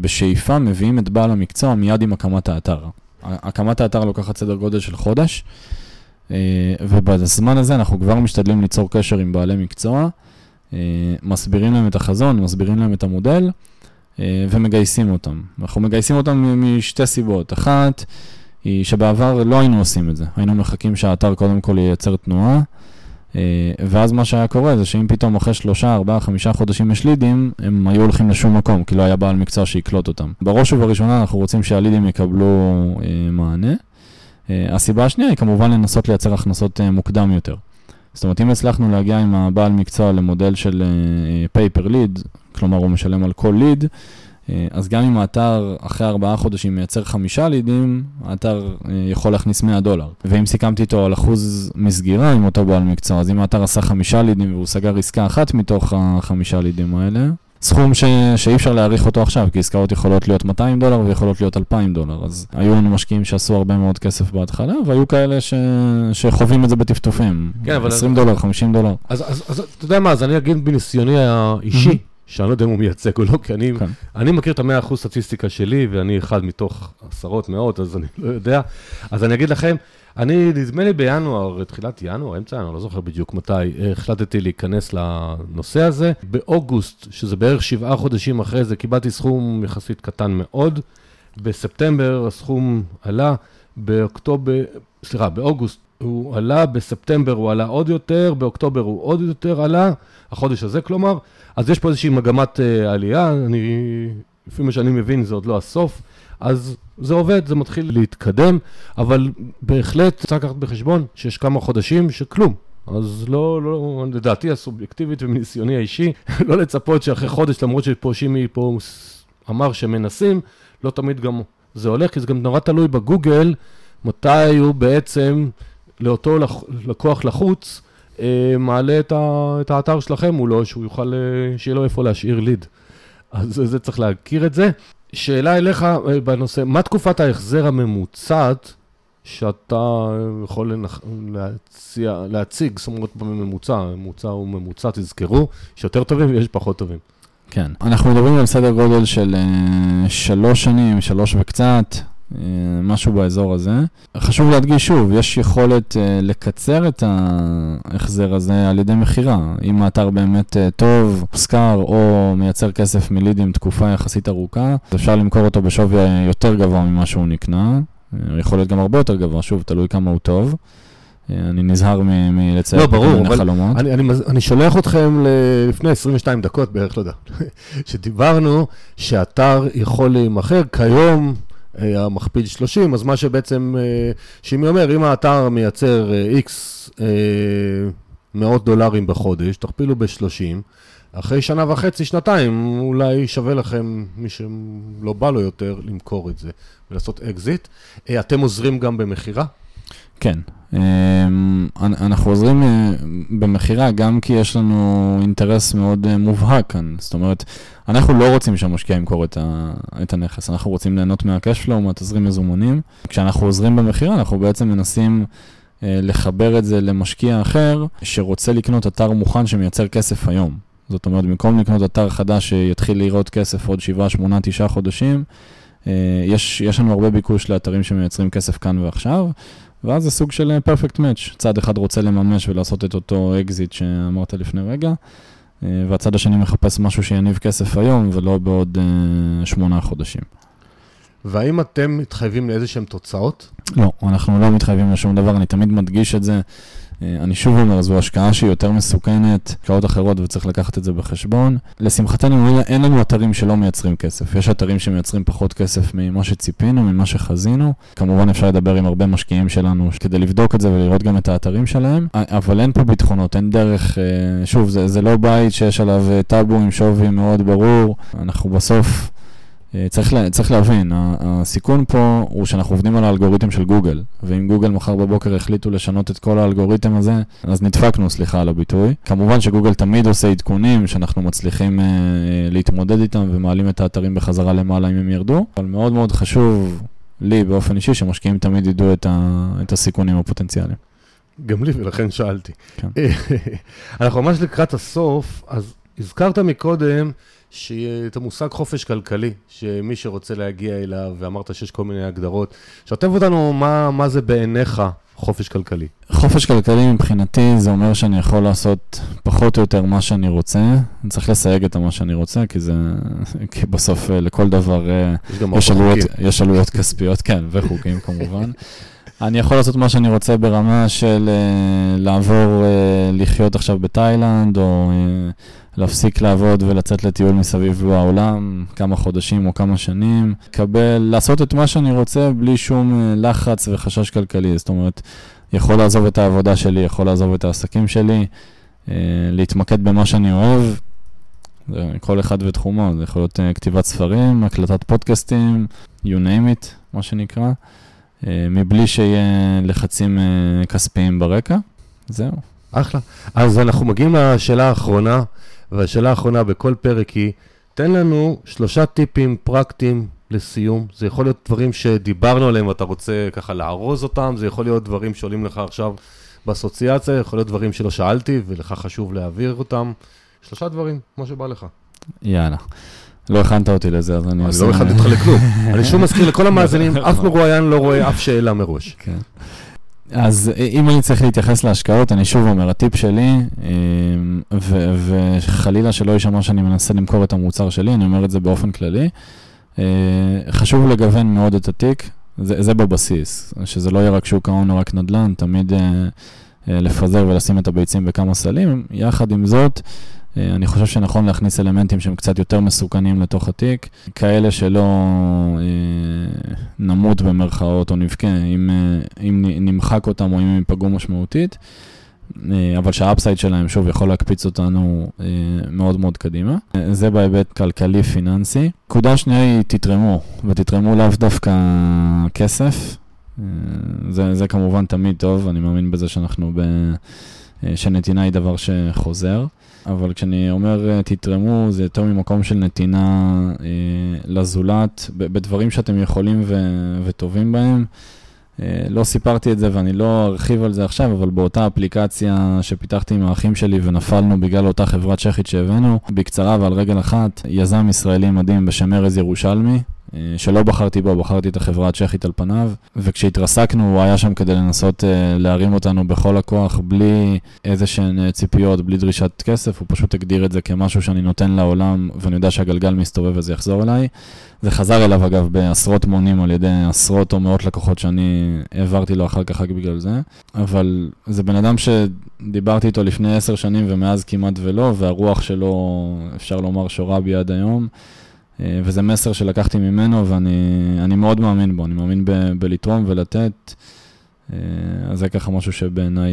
בשאיפה מביאים את בעל המקצוע מיד עם הקמת האתר. הקמת האתר לוקחת סדר גודל של חודש. ובזמן הזה אנחנו כבר משתדלים ליצור קשר עם בעלי מקצוע, אה, מסבירים להם את החזון, מסבירים להם את המודל אה, ומגייסים אותם. אנחנו מגייסים אותם משתי סיבות. אחת, היא שבעבר לא היינו עושים את זה. היינו מחכים שהאתר קודם כל ייצר תנועה, אה, ואז מה שהיה קורה זה שאם פתאום אחרי שלושה, ארבעה, חמישה חודשים יש לידים, הם היו הולכים לשום מקום, כי לא היה בעל מקצוע שיקלוט אותם. בראש ובראשונה אנחנו רוצים שהלידים יקבלו מענה. הסיבה השנייה היא כמובן לנסות לייצר הכנסות מוקדם יותר. זאת אומרת, אם הצלחנו להגיע עם הבעל מקצוע למודל של פייפר uh, ליד, כלומר הוא משלם על כל ליד, אז גם אם האתר אחרי ארבעה חודשים מייצר חמישה לידים, האתר יכול להכניס 100 דולר. ואם סיכמתי איתו על אחוז מסגירה עם אותו בעל מקצוע, אז אם האתר עשה חמישה לידים והוא סגר עסקה אחת מתוך החמישה לידים האלה, סכום ש... שאי אפשר להעריך אותו עכשיו, כי עסקאות יכולות להיות 200 דולר ויכולות להיות 2,000 דולר. אז היו לנו משקיעים שעשו הרבה מאוד כסף בהתחלה, והיו כאלה ש... שחווים את זה בטפטופים. כן, אבל... 20 אז... דולר, 50 דולר. אז, אז, אז אתה יודע מה, אז אני אגיד בניסיוני האישי, mm-hmm. שאני לא יודע אם הוא מייצג או לא, כי אני, כן. אני מכיר את המאה אחוז סטטיסטיקה שלי, ואני אחד מתוך עשרות, מאות, אז אני לא יודע. אז אני אגיד לכם, אני, נדמה לי בינואר, תחילת ינואר, אמצע ינואר, לא זוכר בדיוק מתי, החלטתי להיכנס לנושא הזה. באוגוסט, שזה בערך שבעה חודשים אחרי זה, קיבלתי סכום יחסית קטן מאוד. בספטמבר הסכום עלה, באוקטובר, סליחה, באוגוסט הוא עלה, בספטמבר הוא עלה עוד יותר, באוקטובר הוא עוד יותר עלה, החודש הזה כלומר. אז יש פה איזושהי מגמת uh, עלייה, אני, לפי מה שאני מבין זה עוד לא הסוף. אז זה עובד, זה מתחיל להתקדם, אבל בהחלט צריך לקחת בחשבון שיש כמה חודשים שכלום. אז לא, לא, לדעתי הסובייקטיבית ומניסיוני האישי, [LAUGHS] לא לצפות שאחרי חודש, למרות שפה שימי פה אמר שמנסים, לא תמיד גם זה הולך, כי זה גם נורא תלוי בגוגל, מתי הוא בעצם לאותו לקוח לחוץ, אה, מעלה את, ה, את האתר שלכם מולו, שהוא יוכל, אה, שיהיה לו איפה להשאיר ליד. אז זה צריך להכיר את זה. שאלה אליך אה, בנושא, מה תקופת ההחזר הממוצעת שאתה יכול לנח... להציע, להציג, זאת אומרת בממוצע, ממוצע הוא ממוצע, תזכרו, יש יותר טובים ויש פחות טובים. כן, אנחנו מדברים על סדר גודל של uh, שלוש שנים, שלוש וקצת, משהו באזור הזה. חשוב להדגיש שוב, יש יכולת uh, לקצר את ההחזר הזה על ידי מכירה. אם האתר באמת uh, טוב, מושכר או מייצר כסף מלידים תקופה יחסית ארוכה, אפשר למכור אותו בשווי יותר גבוה ממה שהוא נקנה. יכול להיות גם הרבה יותר גבוה, שוב, תלוי כמה הוא טוב. אני נזהר מלצייר לא, ברור, אבל חלומות. אני, אני, אני שולח אתכם לפני 22 דקות בערך, לא יודע, [LAUGHS] שדיברנו שאתר יכול להימכר כיום, אה, המכפיל 30, אז מה שבעצם, אה, שימי אומר, אם האתר מייצר X אה, מאות דולרים בחודש, תכפילו ב-30, אחרי שנה וחצי, שנתיים, אולי שווה לכם, מי שלא בא לו יותר, למכור את זה ולעשות אקזיט. אתם עוזרים גם במכירה? כן. אמ, אנחנו עוזרים אה, במכירה גם כי יש לנו אינטרס מאוד אה, מובהק כאן. זאת אומרת, אנחנו לא רוצים שהמשקיע ימכור את, ה, את הנכס, אנחנו רוצים ליהנות מה cash מהתזרים מזומנים. כשאנחנו עוזרים במכירה, אנחנו בעצם מנסים אה, לחבר את זה למשקיע אחר שרוצה לקנות אתר מוכן שמייצר כסף היום. זאת אומרת, במקום לקנות אתר חדש שיתחיל לראות כסף עוד 7, 8, 9 חודשים, יש, יש לנו הרבה ביקוש לאתרים שמייצרים כסף כאן ועכשיו. ואז זה סוג של perfect match. צד אחד רוצה לממש ולעשות את אותו אקזיט שאמרת לפני רגע, אה, והצד השני מחפש משהו שיניב כסף היום ולא בעוד אה, שמונה חודשים. והאם אתם מתחייבים לאיזה שהן תוצאות? לא, אנחנו לא מתחייבים לשום דבר, אני תמיד מדגיש את זה. אה, אני שוב אומר, זו השקעה שהיא יותר מסוכנת, השקעות אחרות וצריך לקחת את זה בחשבון. לשמחתנו, אין לנו אתרים שלא מייצרים כסף. יש אתרים שמייצרים פחות כסף ממה שציפינו, ממה שחזינו. כמובן אפשר לדבר עם הרבה משקיעים שלנו כדי לבדוק את זה ולראות גם את האתרים שלהם, אבל אין פה ביטחונות, אין דרך, אה, שוב, זה, זה לא בית שיש עליו אה, טאבו עם שווי מאוד ברור. אנחנו בסוף... אה, צריך, לה, צריך להבין, הסיכון פה הוא שאנחנו עובדים על האלגוריתם של גוגל, ואם גוגל מחר בבוקר החליטו לשנות את כל האלגוריתם הזה, אז נדפקנו, סליחה על הביטוי. כמובן שגוגל תמיד עושה עדכונים שאנחנו מצליחים uh, להתמודד איתם ומעלים את האתרים בחזרה למעלה אם הם ירדו, אבל מאוד מאוד חשוב לי באופן אישי שמשקיעים תמיד ידעו את, ה, את הסיכונים הפוטנציאליים. גם לי, ולכן שאלתי. כן. [LAUGHS] אנחנו ממש לקראת הסוף, אז הזכרת מקודם את המושג חופש כלכלי, שמי שרוצה להגיע אליו, ואמרת שיש כל מיני הגדרות, שתף אותנו מה, מה זה בעיניך חופש כלכלי. חופש כלכלי מבחינתי זה אומר שאני יכול לעשות פחות או יותר מה שאני רוצה. אני צריך לסייג את מה שאני רוצה, כי זה, [LAUGHS] כי בסוף אה, לכל דבר אה, יש, יש, עלויות, יש עלויות כספיות, כן, וחוקים כמובן. [LAUGHS] אני יכול לעשות מה שאני רוצה ברמה של uh, לעבור uh, לחיות עכשיו בתאילנד, או uh, להפסיק לעבוד ולצאת לטיול מסביב העולם כמה חודשים או כמה שנים, לקבל, לעשות את מה שאני רוצה בלי שום לחץ וחשש כלכלי. זאת אומרת, יכול לעזוב את העבודה שלי, יכול לעזוב את העסקים שלי, להתמקד במה שאני אוהב. כל אחד ותחומו, זה יכול להיות כתיבת ספרים, הקלטת פודקאסטים, you name it, מה שנקרא. אה, מבלי שיהיה לחצים אה, כספיים ברקע. זהו. אחלה. אז אנחנו מגיעים לשאלה האחרונה, והשאלה האחרונה בכל פרק היא, תן לנו שלושה טיפים פרקטיים לסיום. זה יכול להיות דברים שדיברנו עליהם ואתה רוצה ככה לארוז אותם, זה יכול להיות דברים שעולים לך עכשיו באסוציאציה, יכול להיות דברים שלא שאלתי ולך חשוב להעביר אותם. שלושה דברים, כמו שבא לך. יאללה. לא הכנת אותי לזה, אז אני עושה... אני לא הכנתי אותך לכלום. [LAUGHS] אני שוב מזכיר לכל המאזינים, אף מרואיין לא רואה אף שאלה מראש. כן. אז אם אני צריך להתייחס להשקעות, אני שוב אומר, הטיפ שלי, אמ, וחלילה שלא יישמע שאני מנסה למכור את המוצר שלי, אני אומר את זה באופן כללי, אה, חשוב לגוון מאוד את התיק, זה, זה בבסיס, שזה לא יהיה רק שוק ההון או רק נדל"ן, תמיד אה, אה, לפזר ולשים את הביצים בכמה סלים. יחד עם זאת, אני חושב שנכון להכניס אלמנטים שהם קצת יותר מסוכנים לתוך התיק, כאלה שלא אה, נמות במרכאות או נבכה, אם, אה, אם נמחק אותם או אם הם ייפגעו משמעותית, אה, אבל שהאפסייד שלהם, שוב, יכול להקפיץ אותנו אה, מאוד מאוד קדימה. אה, זה בהיבט כלכלי-פיננסי. נקודה שנייה היא תתרמו, ותתרמו לאו דווקא כסף. אה, זה, זה כמובן תמיד טוב, אני מאמין בזה שאנחנו ב... אה, שנתינה היא דבר שחוזר. אבל כשאני אומר אה, תתרמו, זה יותר ממקום של נתינה אה, לזולת, בדברים שאתם יכולים ו- וטובים בהם. אה, לא סיפרתי את זה ואני לא ארחיב על זה עכשיו, אבל באותה אפליקציה שפיתחתי עם האחים שלי ונפלנו בגלל אותה חברה צ'כית שהבאנו, בקצרה ועל רגל אחת, יזם ישראלי מדהים בשם ארז ירושלמי, שלא בחרתי בו, בחרתי את החברה הצ'כית על פניו, וכשהתרסקנו הוא היה שם כדי לנסות uh, להרים אותנו בכל הכוח, בלי איזה שהן ציפיות, בלי דרישת כסף, הוא פשוט הגדיר את זה כמשהו שאני נותן לעולם, ואני יודע שהגלגל מסתובב וזה יחזור אליי. זה חזר אליו אגב בעשרות מונים על ידי עשרות או מאות לקוחות שאני העברתי לו אחר כך רק בגלל זה, אבל זה בן אדם שדיברתי איתו לפני עשר שנים ומאז כמעט ולא, והרוח שלו, אפשר לומר, שורה בי עד היום. אה, וזה מסר שלקחתי ממנו ואני מאוד מאמין בו, אני מאמין ב, בלתרום ולתת. אה, אז זה ככה משהו שבעיניי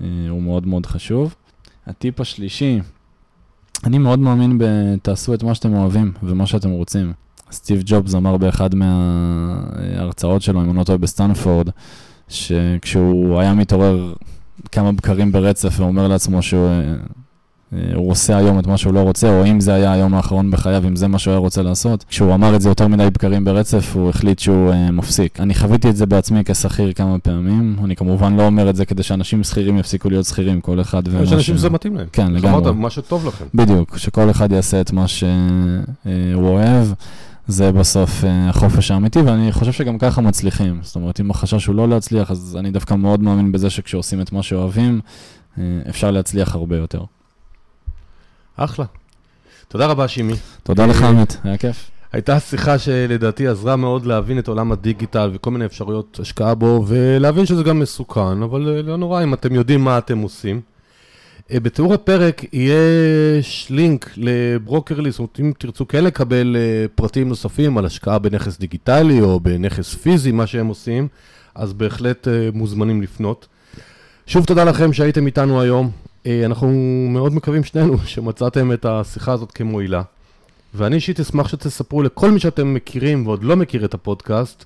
אה, הוא מאוד מאוד חשוב. הטיפ השלישי, אני מאוד מאמין ב"תעשו את מה שאתם אוהבים ומה שאתם רוצים". סטיב ג'ובס אמר באחד מההרצאות שלו, אם אני לא טועה בסטנפורד, שכשהוא היה מתעורר כמה בקרים ברצף ואומר לעצמו שהוא הוא עושה היום את מה שהוא לא רוצה, או אם זה היה היום האחרון בחייו, אם זה מה שהוא היה רוצה לעשות. כשהוא אמר את זה יותר מדי בקרים ברצף, הוא החליט שהוא אה, מפסיק. אני חוויתי את זה בעצמי כשכיר כמה פעמים. אני כמובן לא אומר את זה כדי שאנשים שכירים יפסיקו להיות שכירים, כל אחד ומה ש... יש אנשים שזה מתאים להם. כן, לגמרי. אמרת, מה שטוב לכם. בדיוק, שכל אחד יעשה את מה שהוא אוהב. זה בסוף החופש האמיתי, ואני חושב שגם ככה מצליחים. זאת אומרת, אם החשש הוא לא להצליח, אז אני דווקא מאוד מאמין בזה שכשעושים את מה שאוהבים, אפשר להצליח הרבה יותר. אחלה. תודה רבה, שימי. תודה לך, אמת, היה כיף. הייתה שיחה שלדעתי עזרה מאוד להבין את עולם הדיגיטל וכל מיני אפשרויות השקעה בו, ולהבין שזה גם מסוכן, אבל אה, לא נורא אם אתם יודעים מה אתם עושים. אה, בתיאור הפרק יש לינק לברוקרלי, זאת אומרת, אם תרצו כן לקבל אה, פרטים נוספים על השקעה בנכס דיגיטלי או בנכס פיזי, מה שהם עושים, אז בהחלט מוזמנים לפנות. שוב תודה לכם שהייתם איתנו היום. אה, אנחנו מאוד מקווים שנינו [LAUGHS] שמצאתם את השיחה הזאת כמועילה. ואני אישית אשמח שתספרו לכל מי שאתם מכירים ועוד לא מכיר את הפודקאסט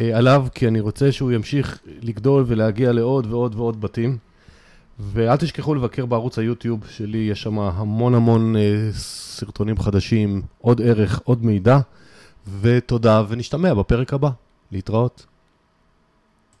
אה, עליו, כי אני רוצה שהוא ימשיך לגדול ולהגיע לעוד ועוד ועוד בתים. ואל תשכחו לבקר בערוץ היוטיוב שלי, יש שם המון המון אה, סרטונים חדשים, עוד ערך, עוד מידע. ותודה, ונשתמע בפרק הבא. להתראות.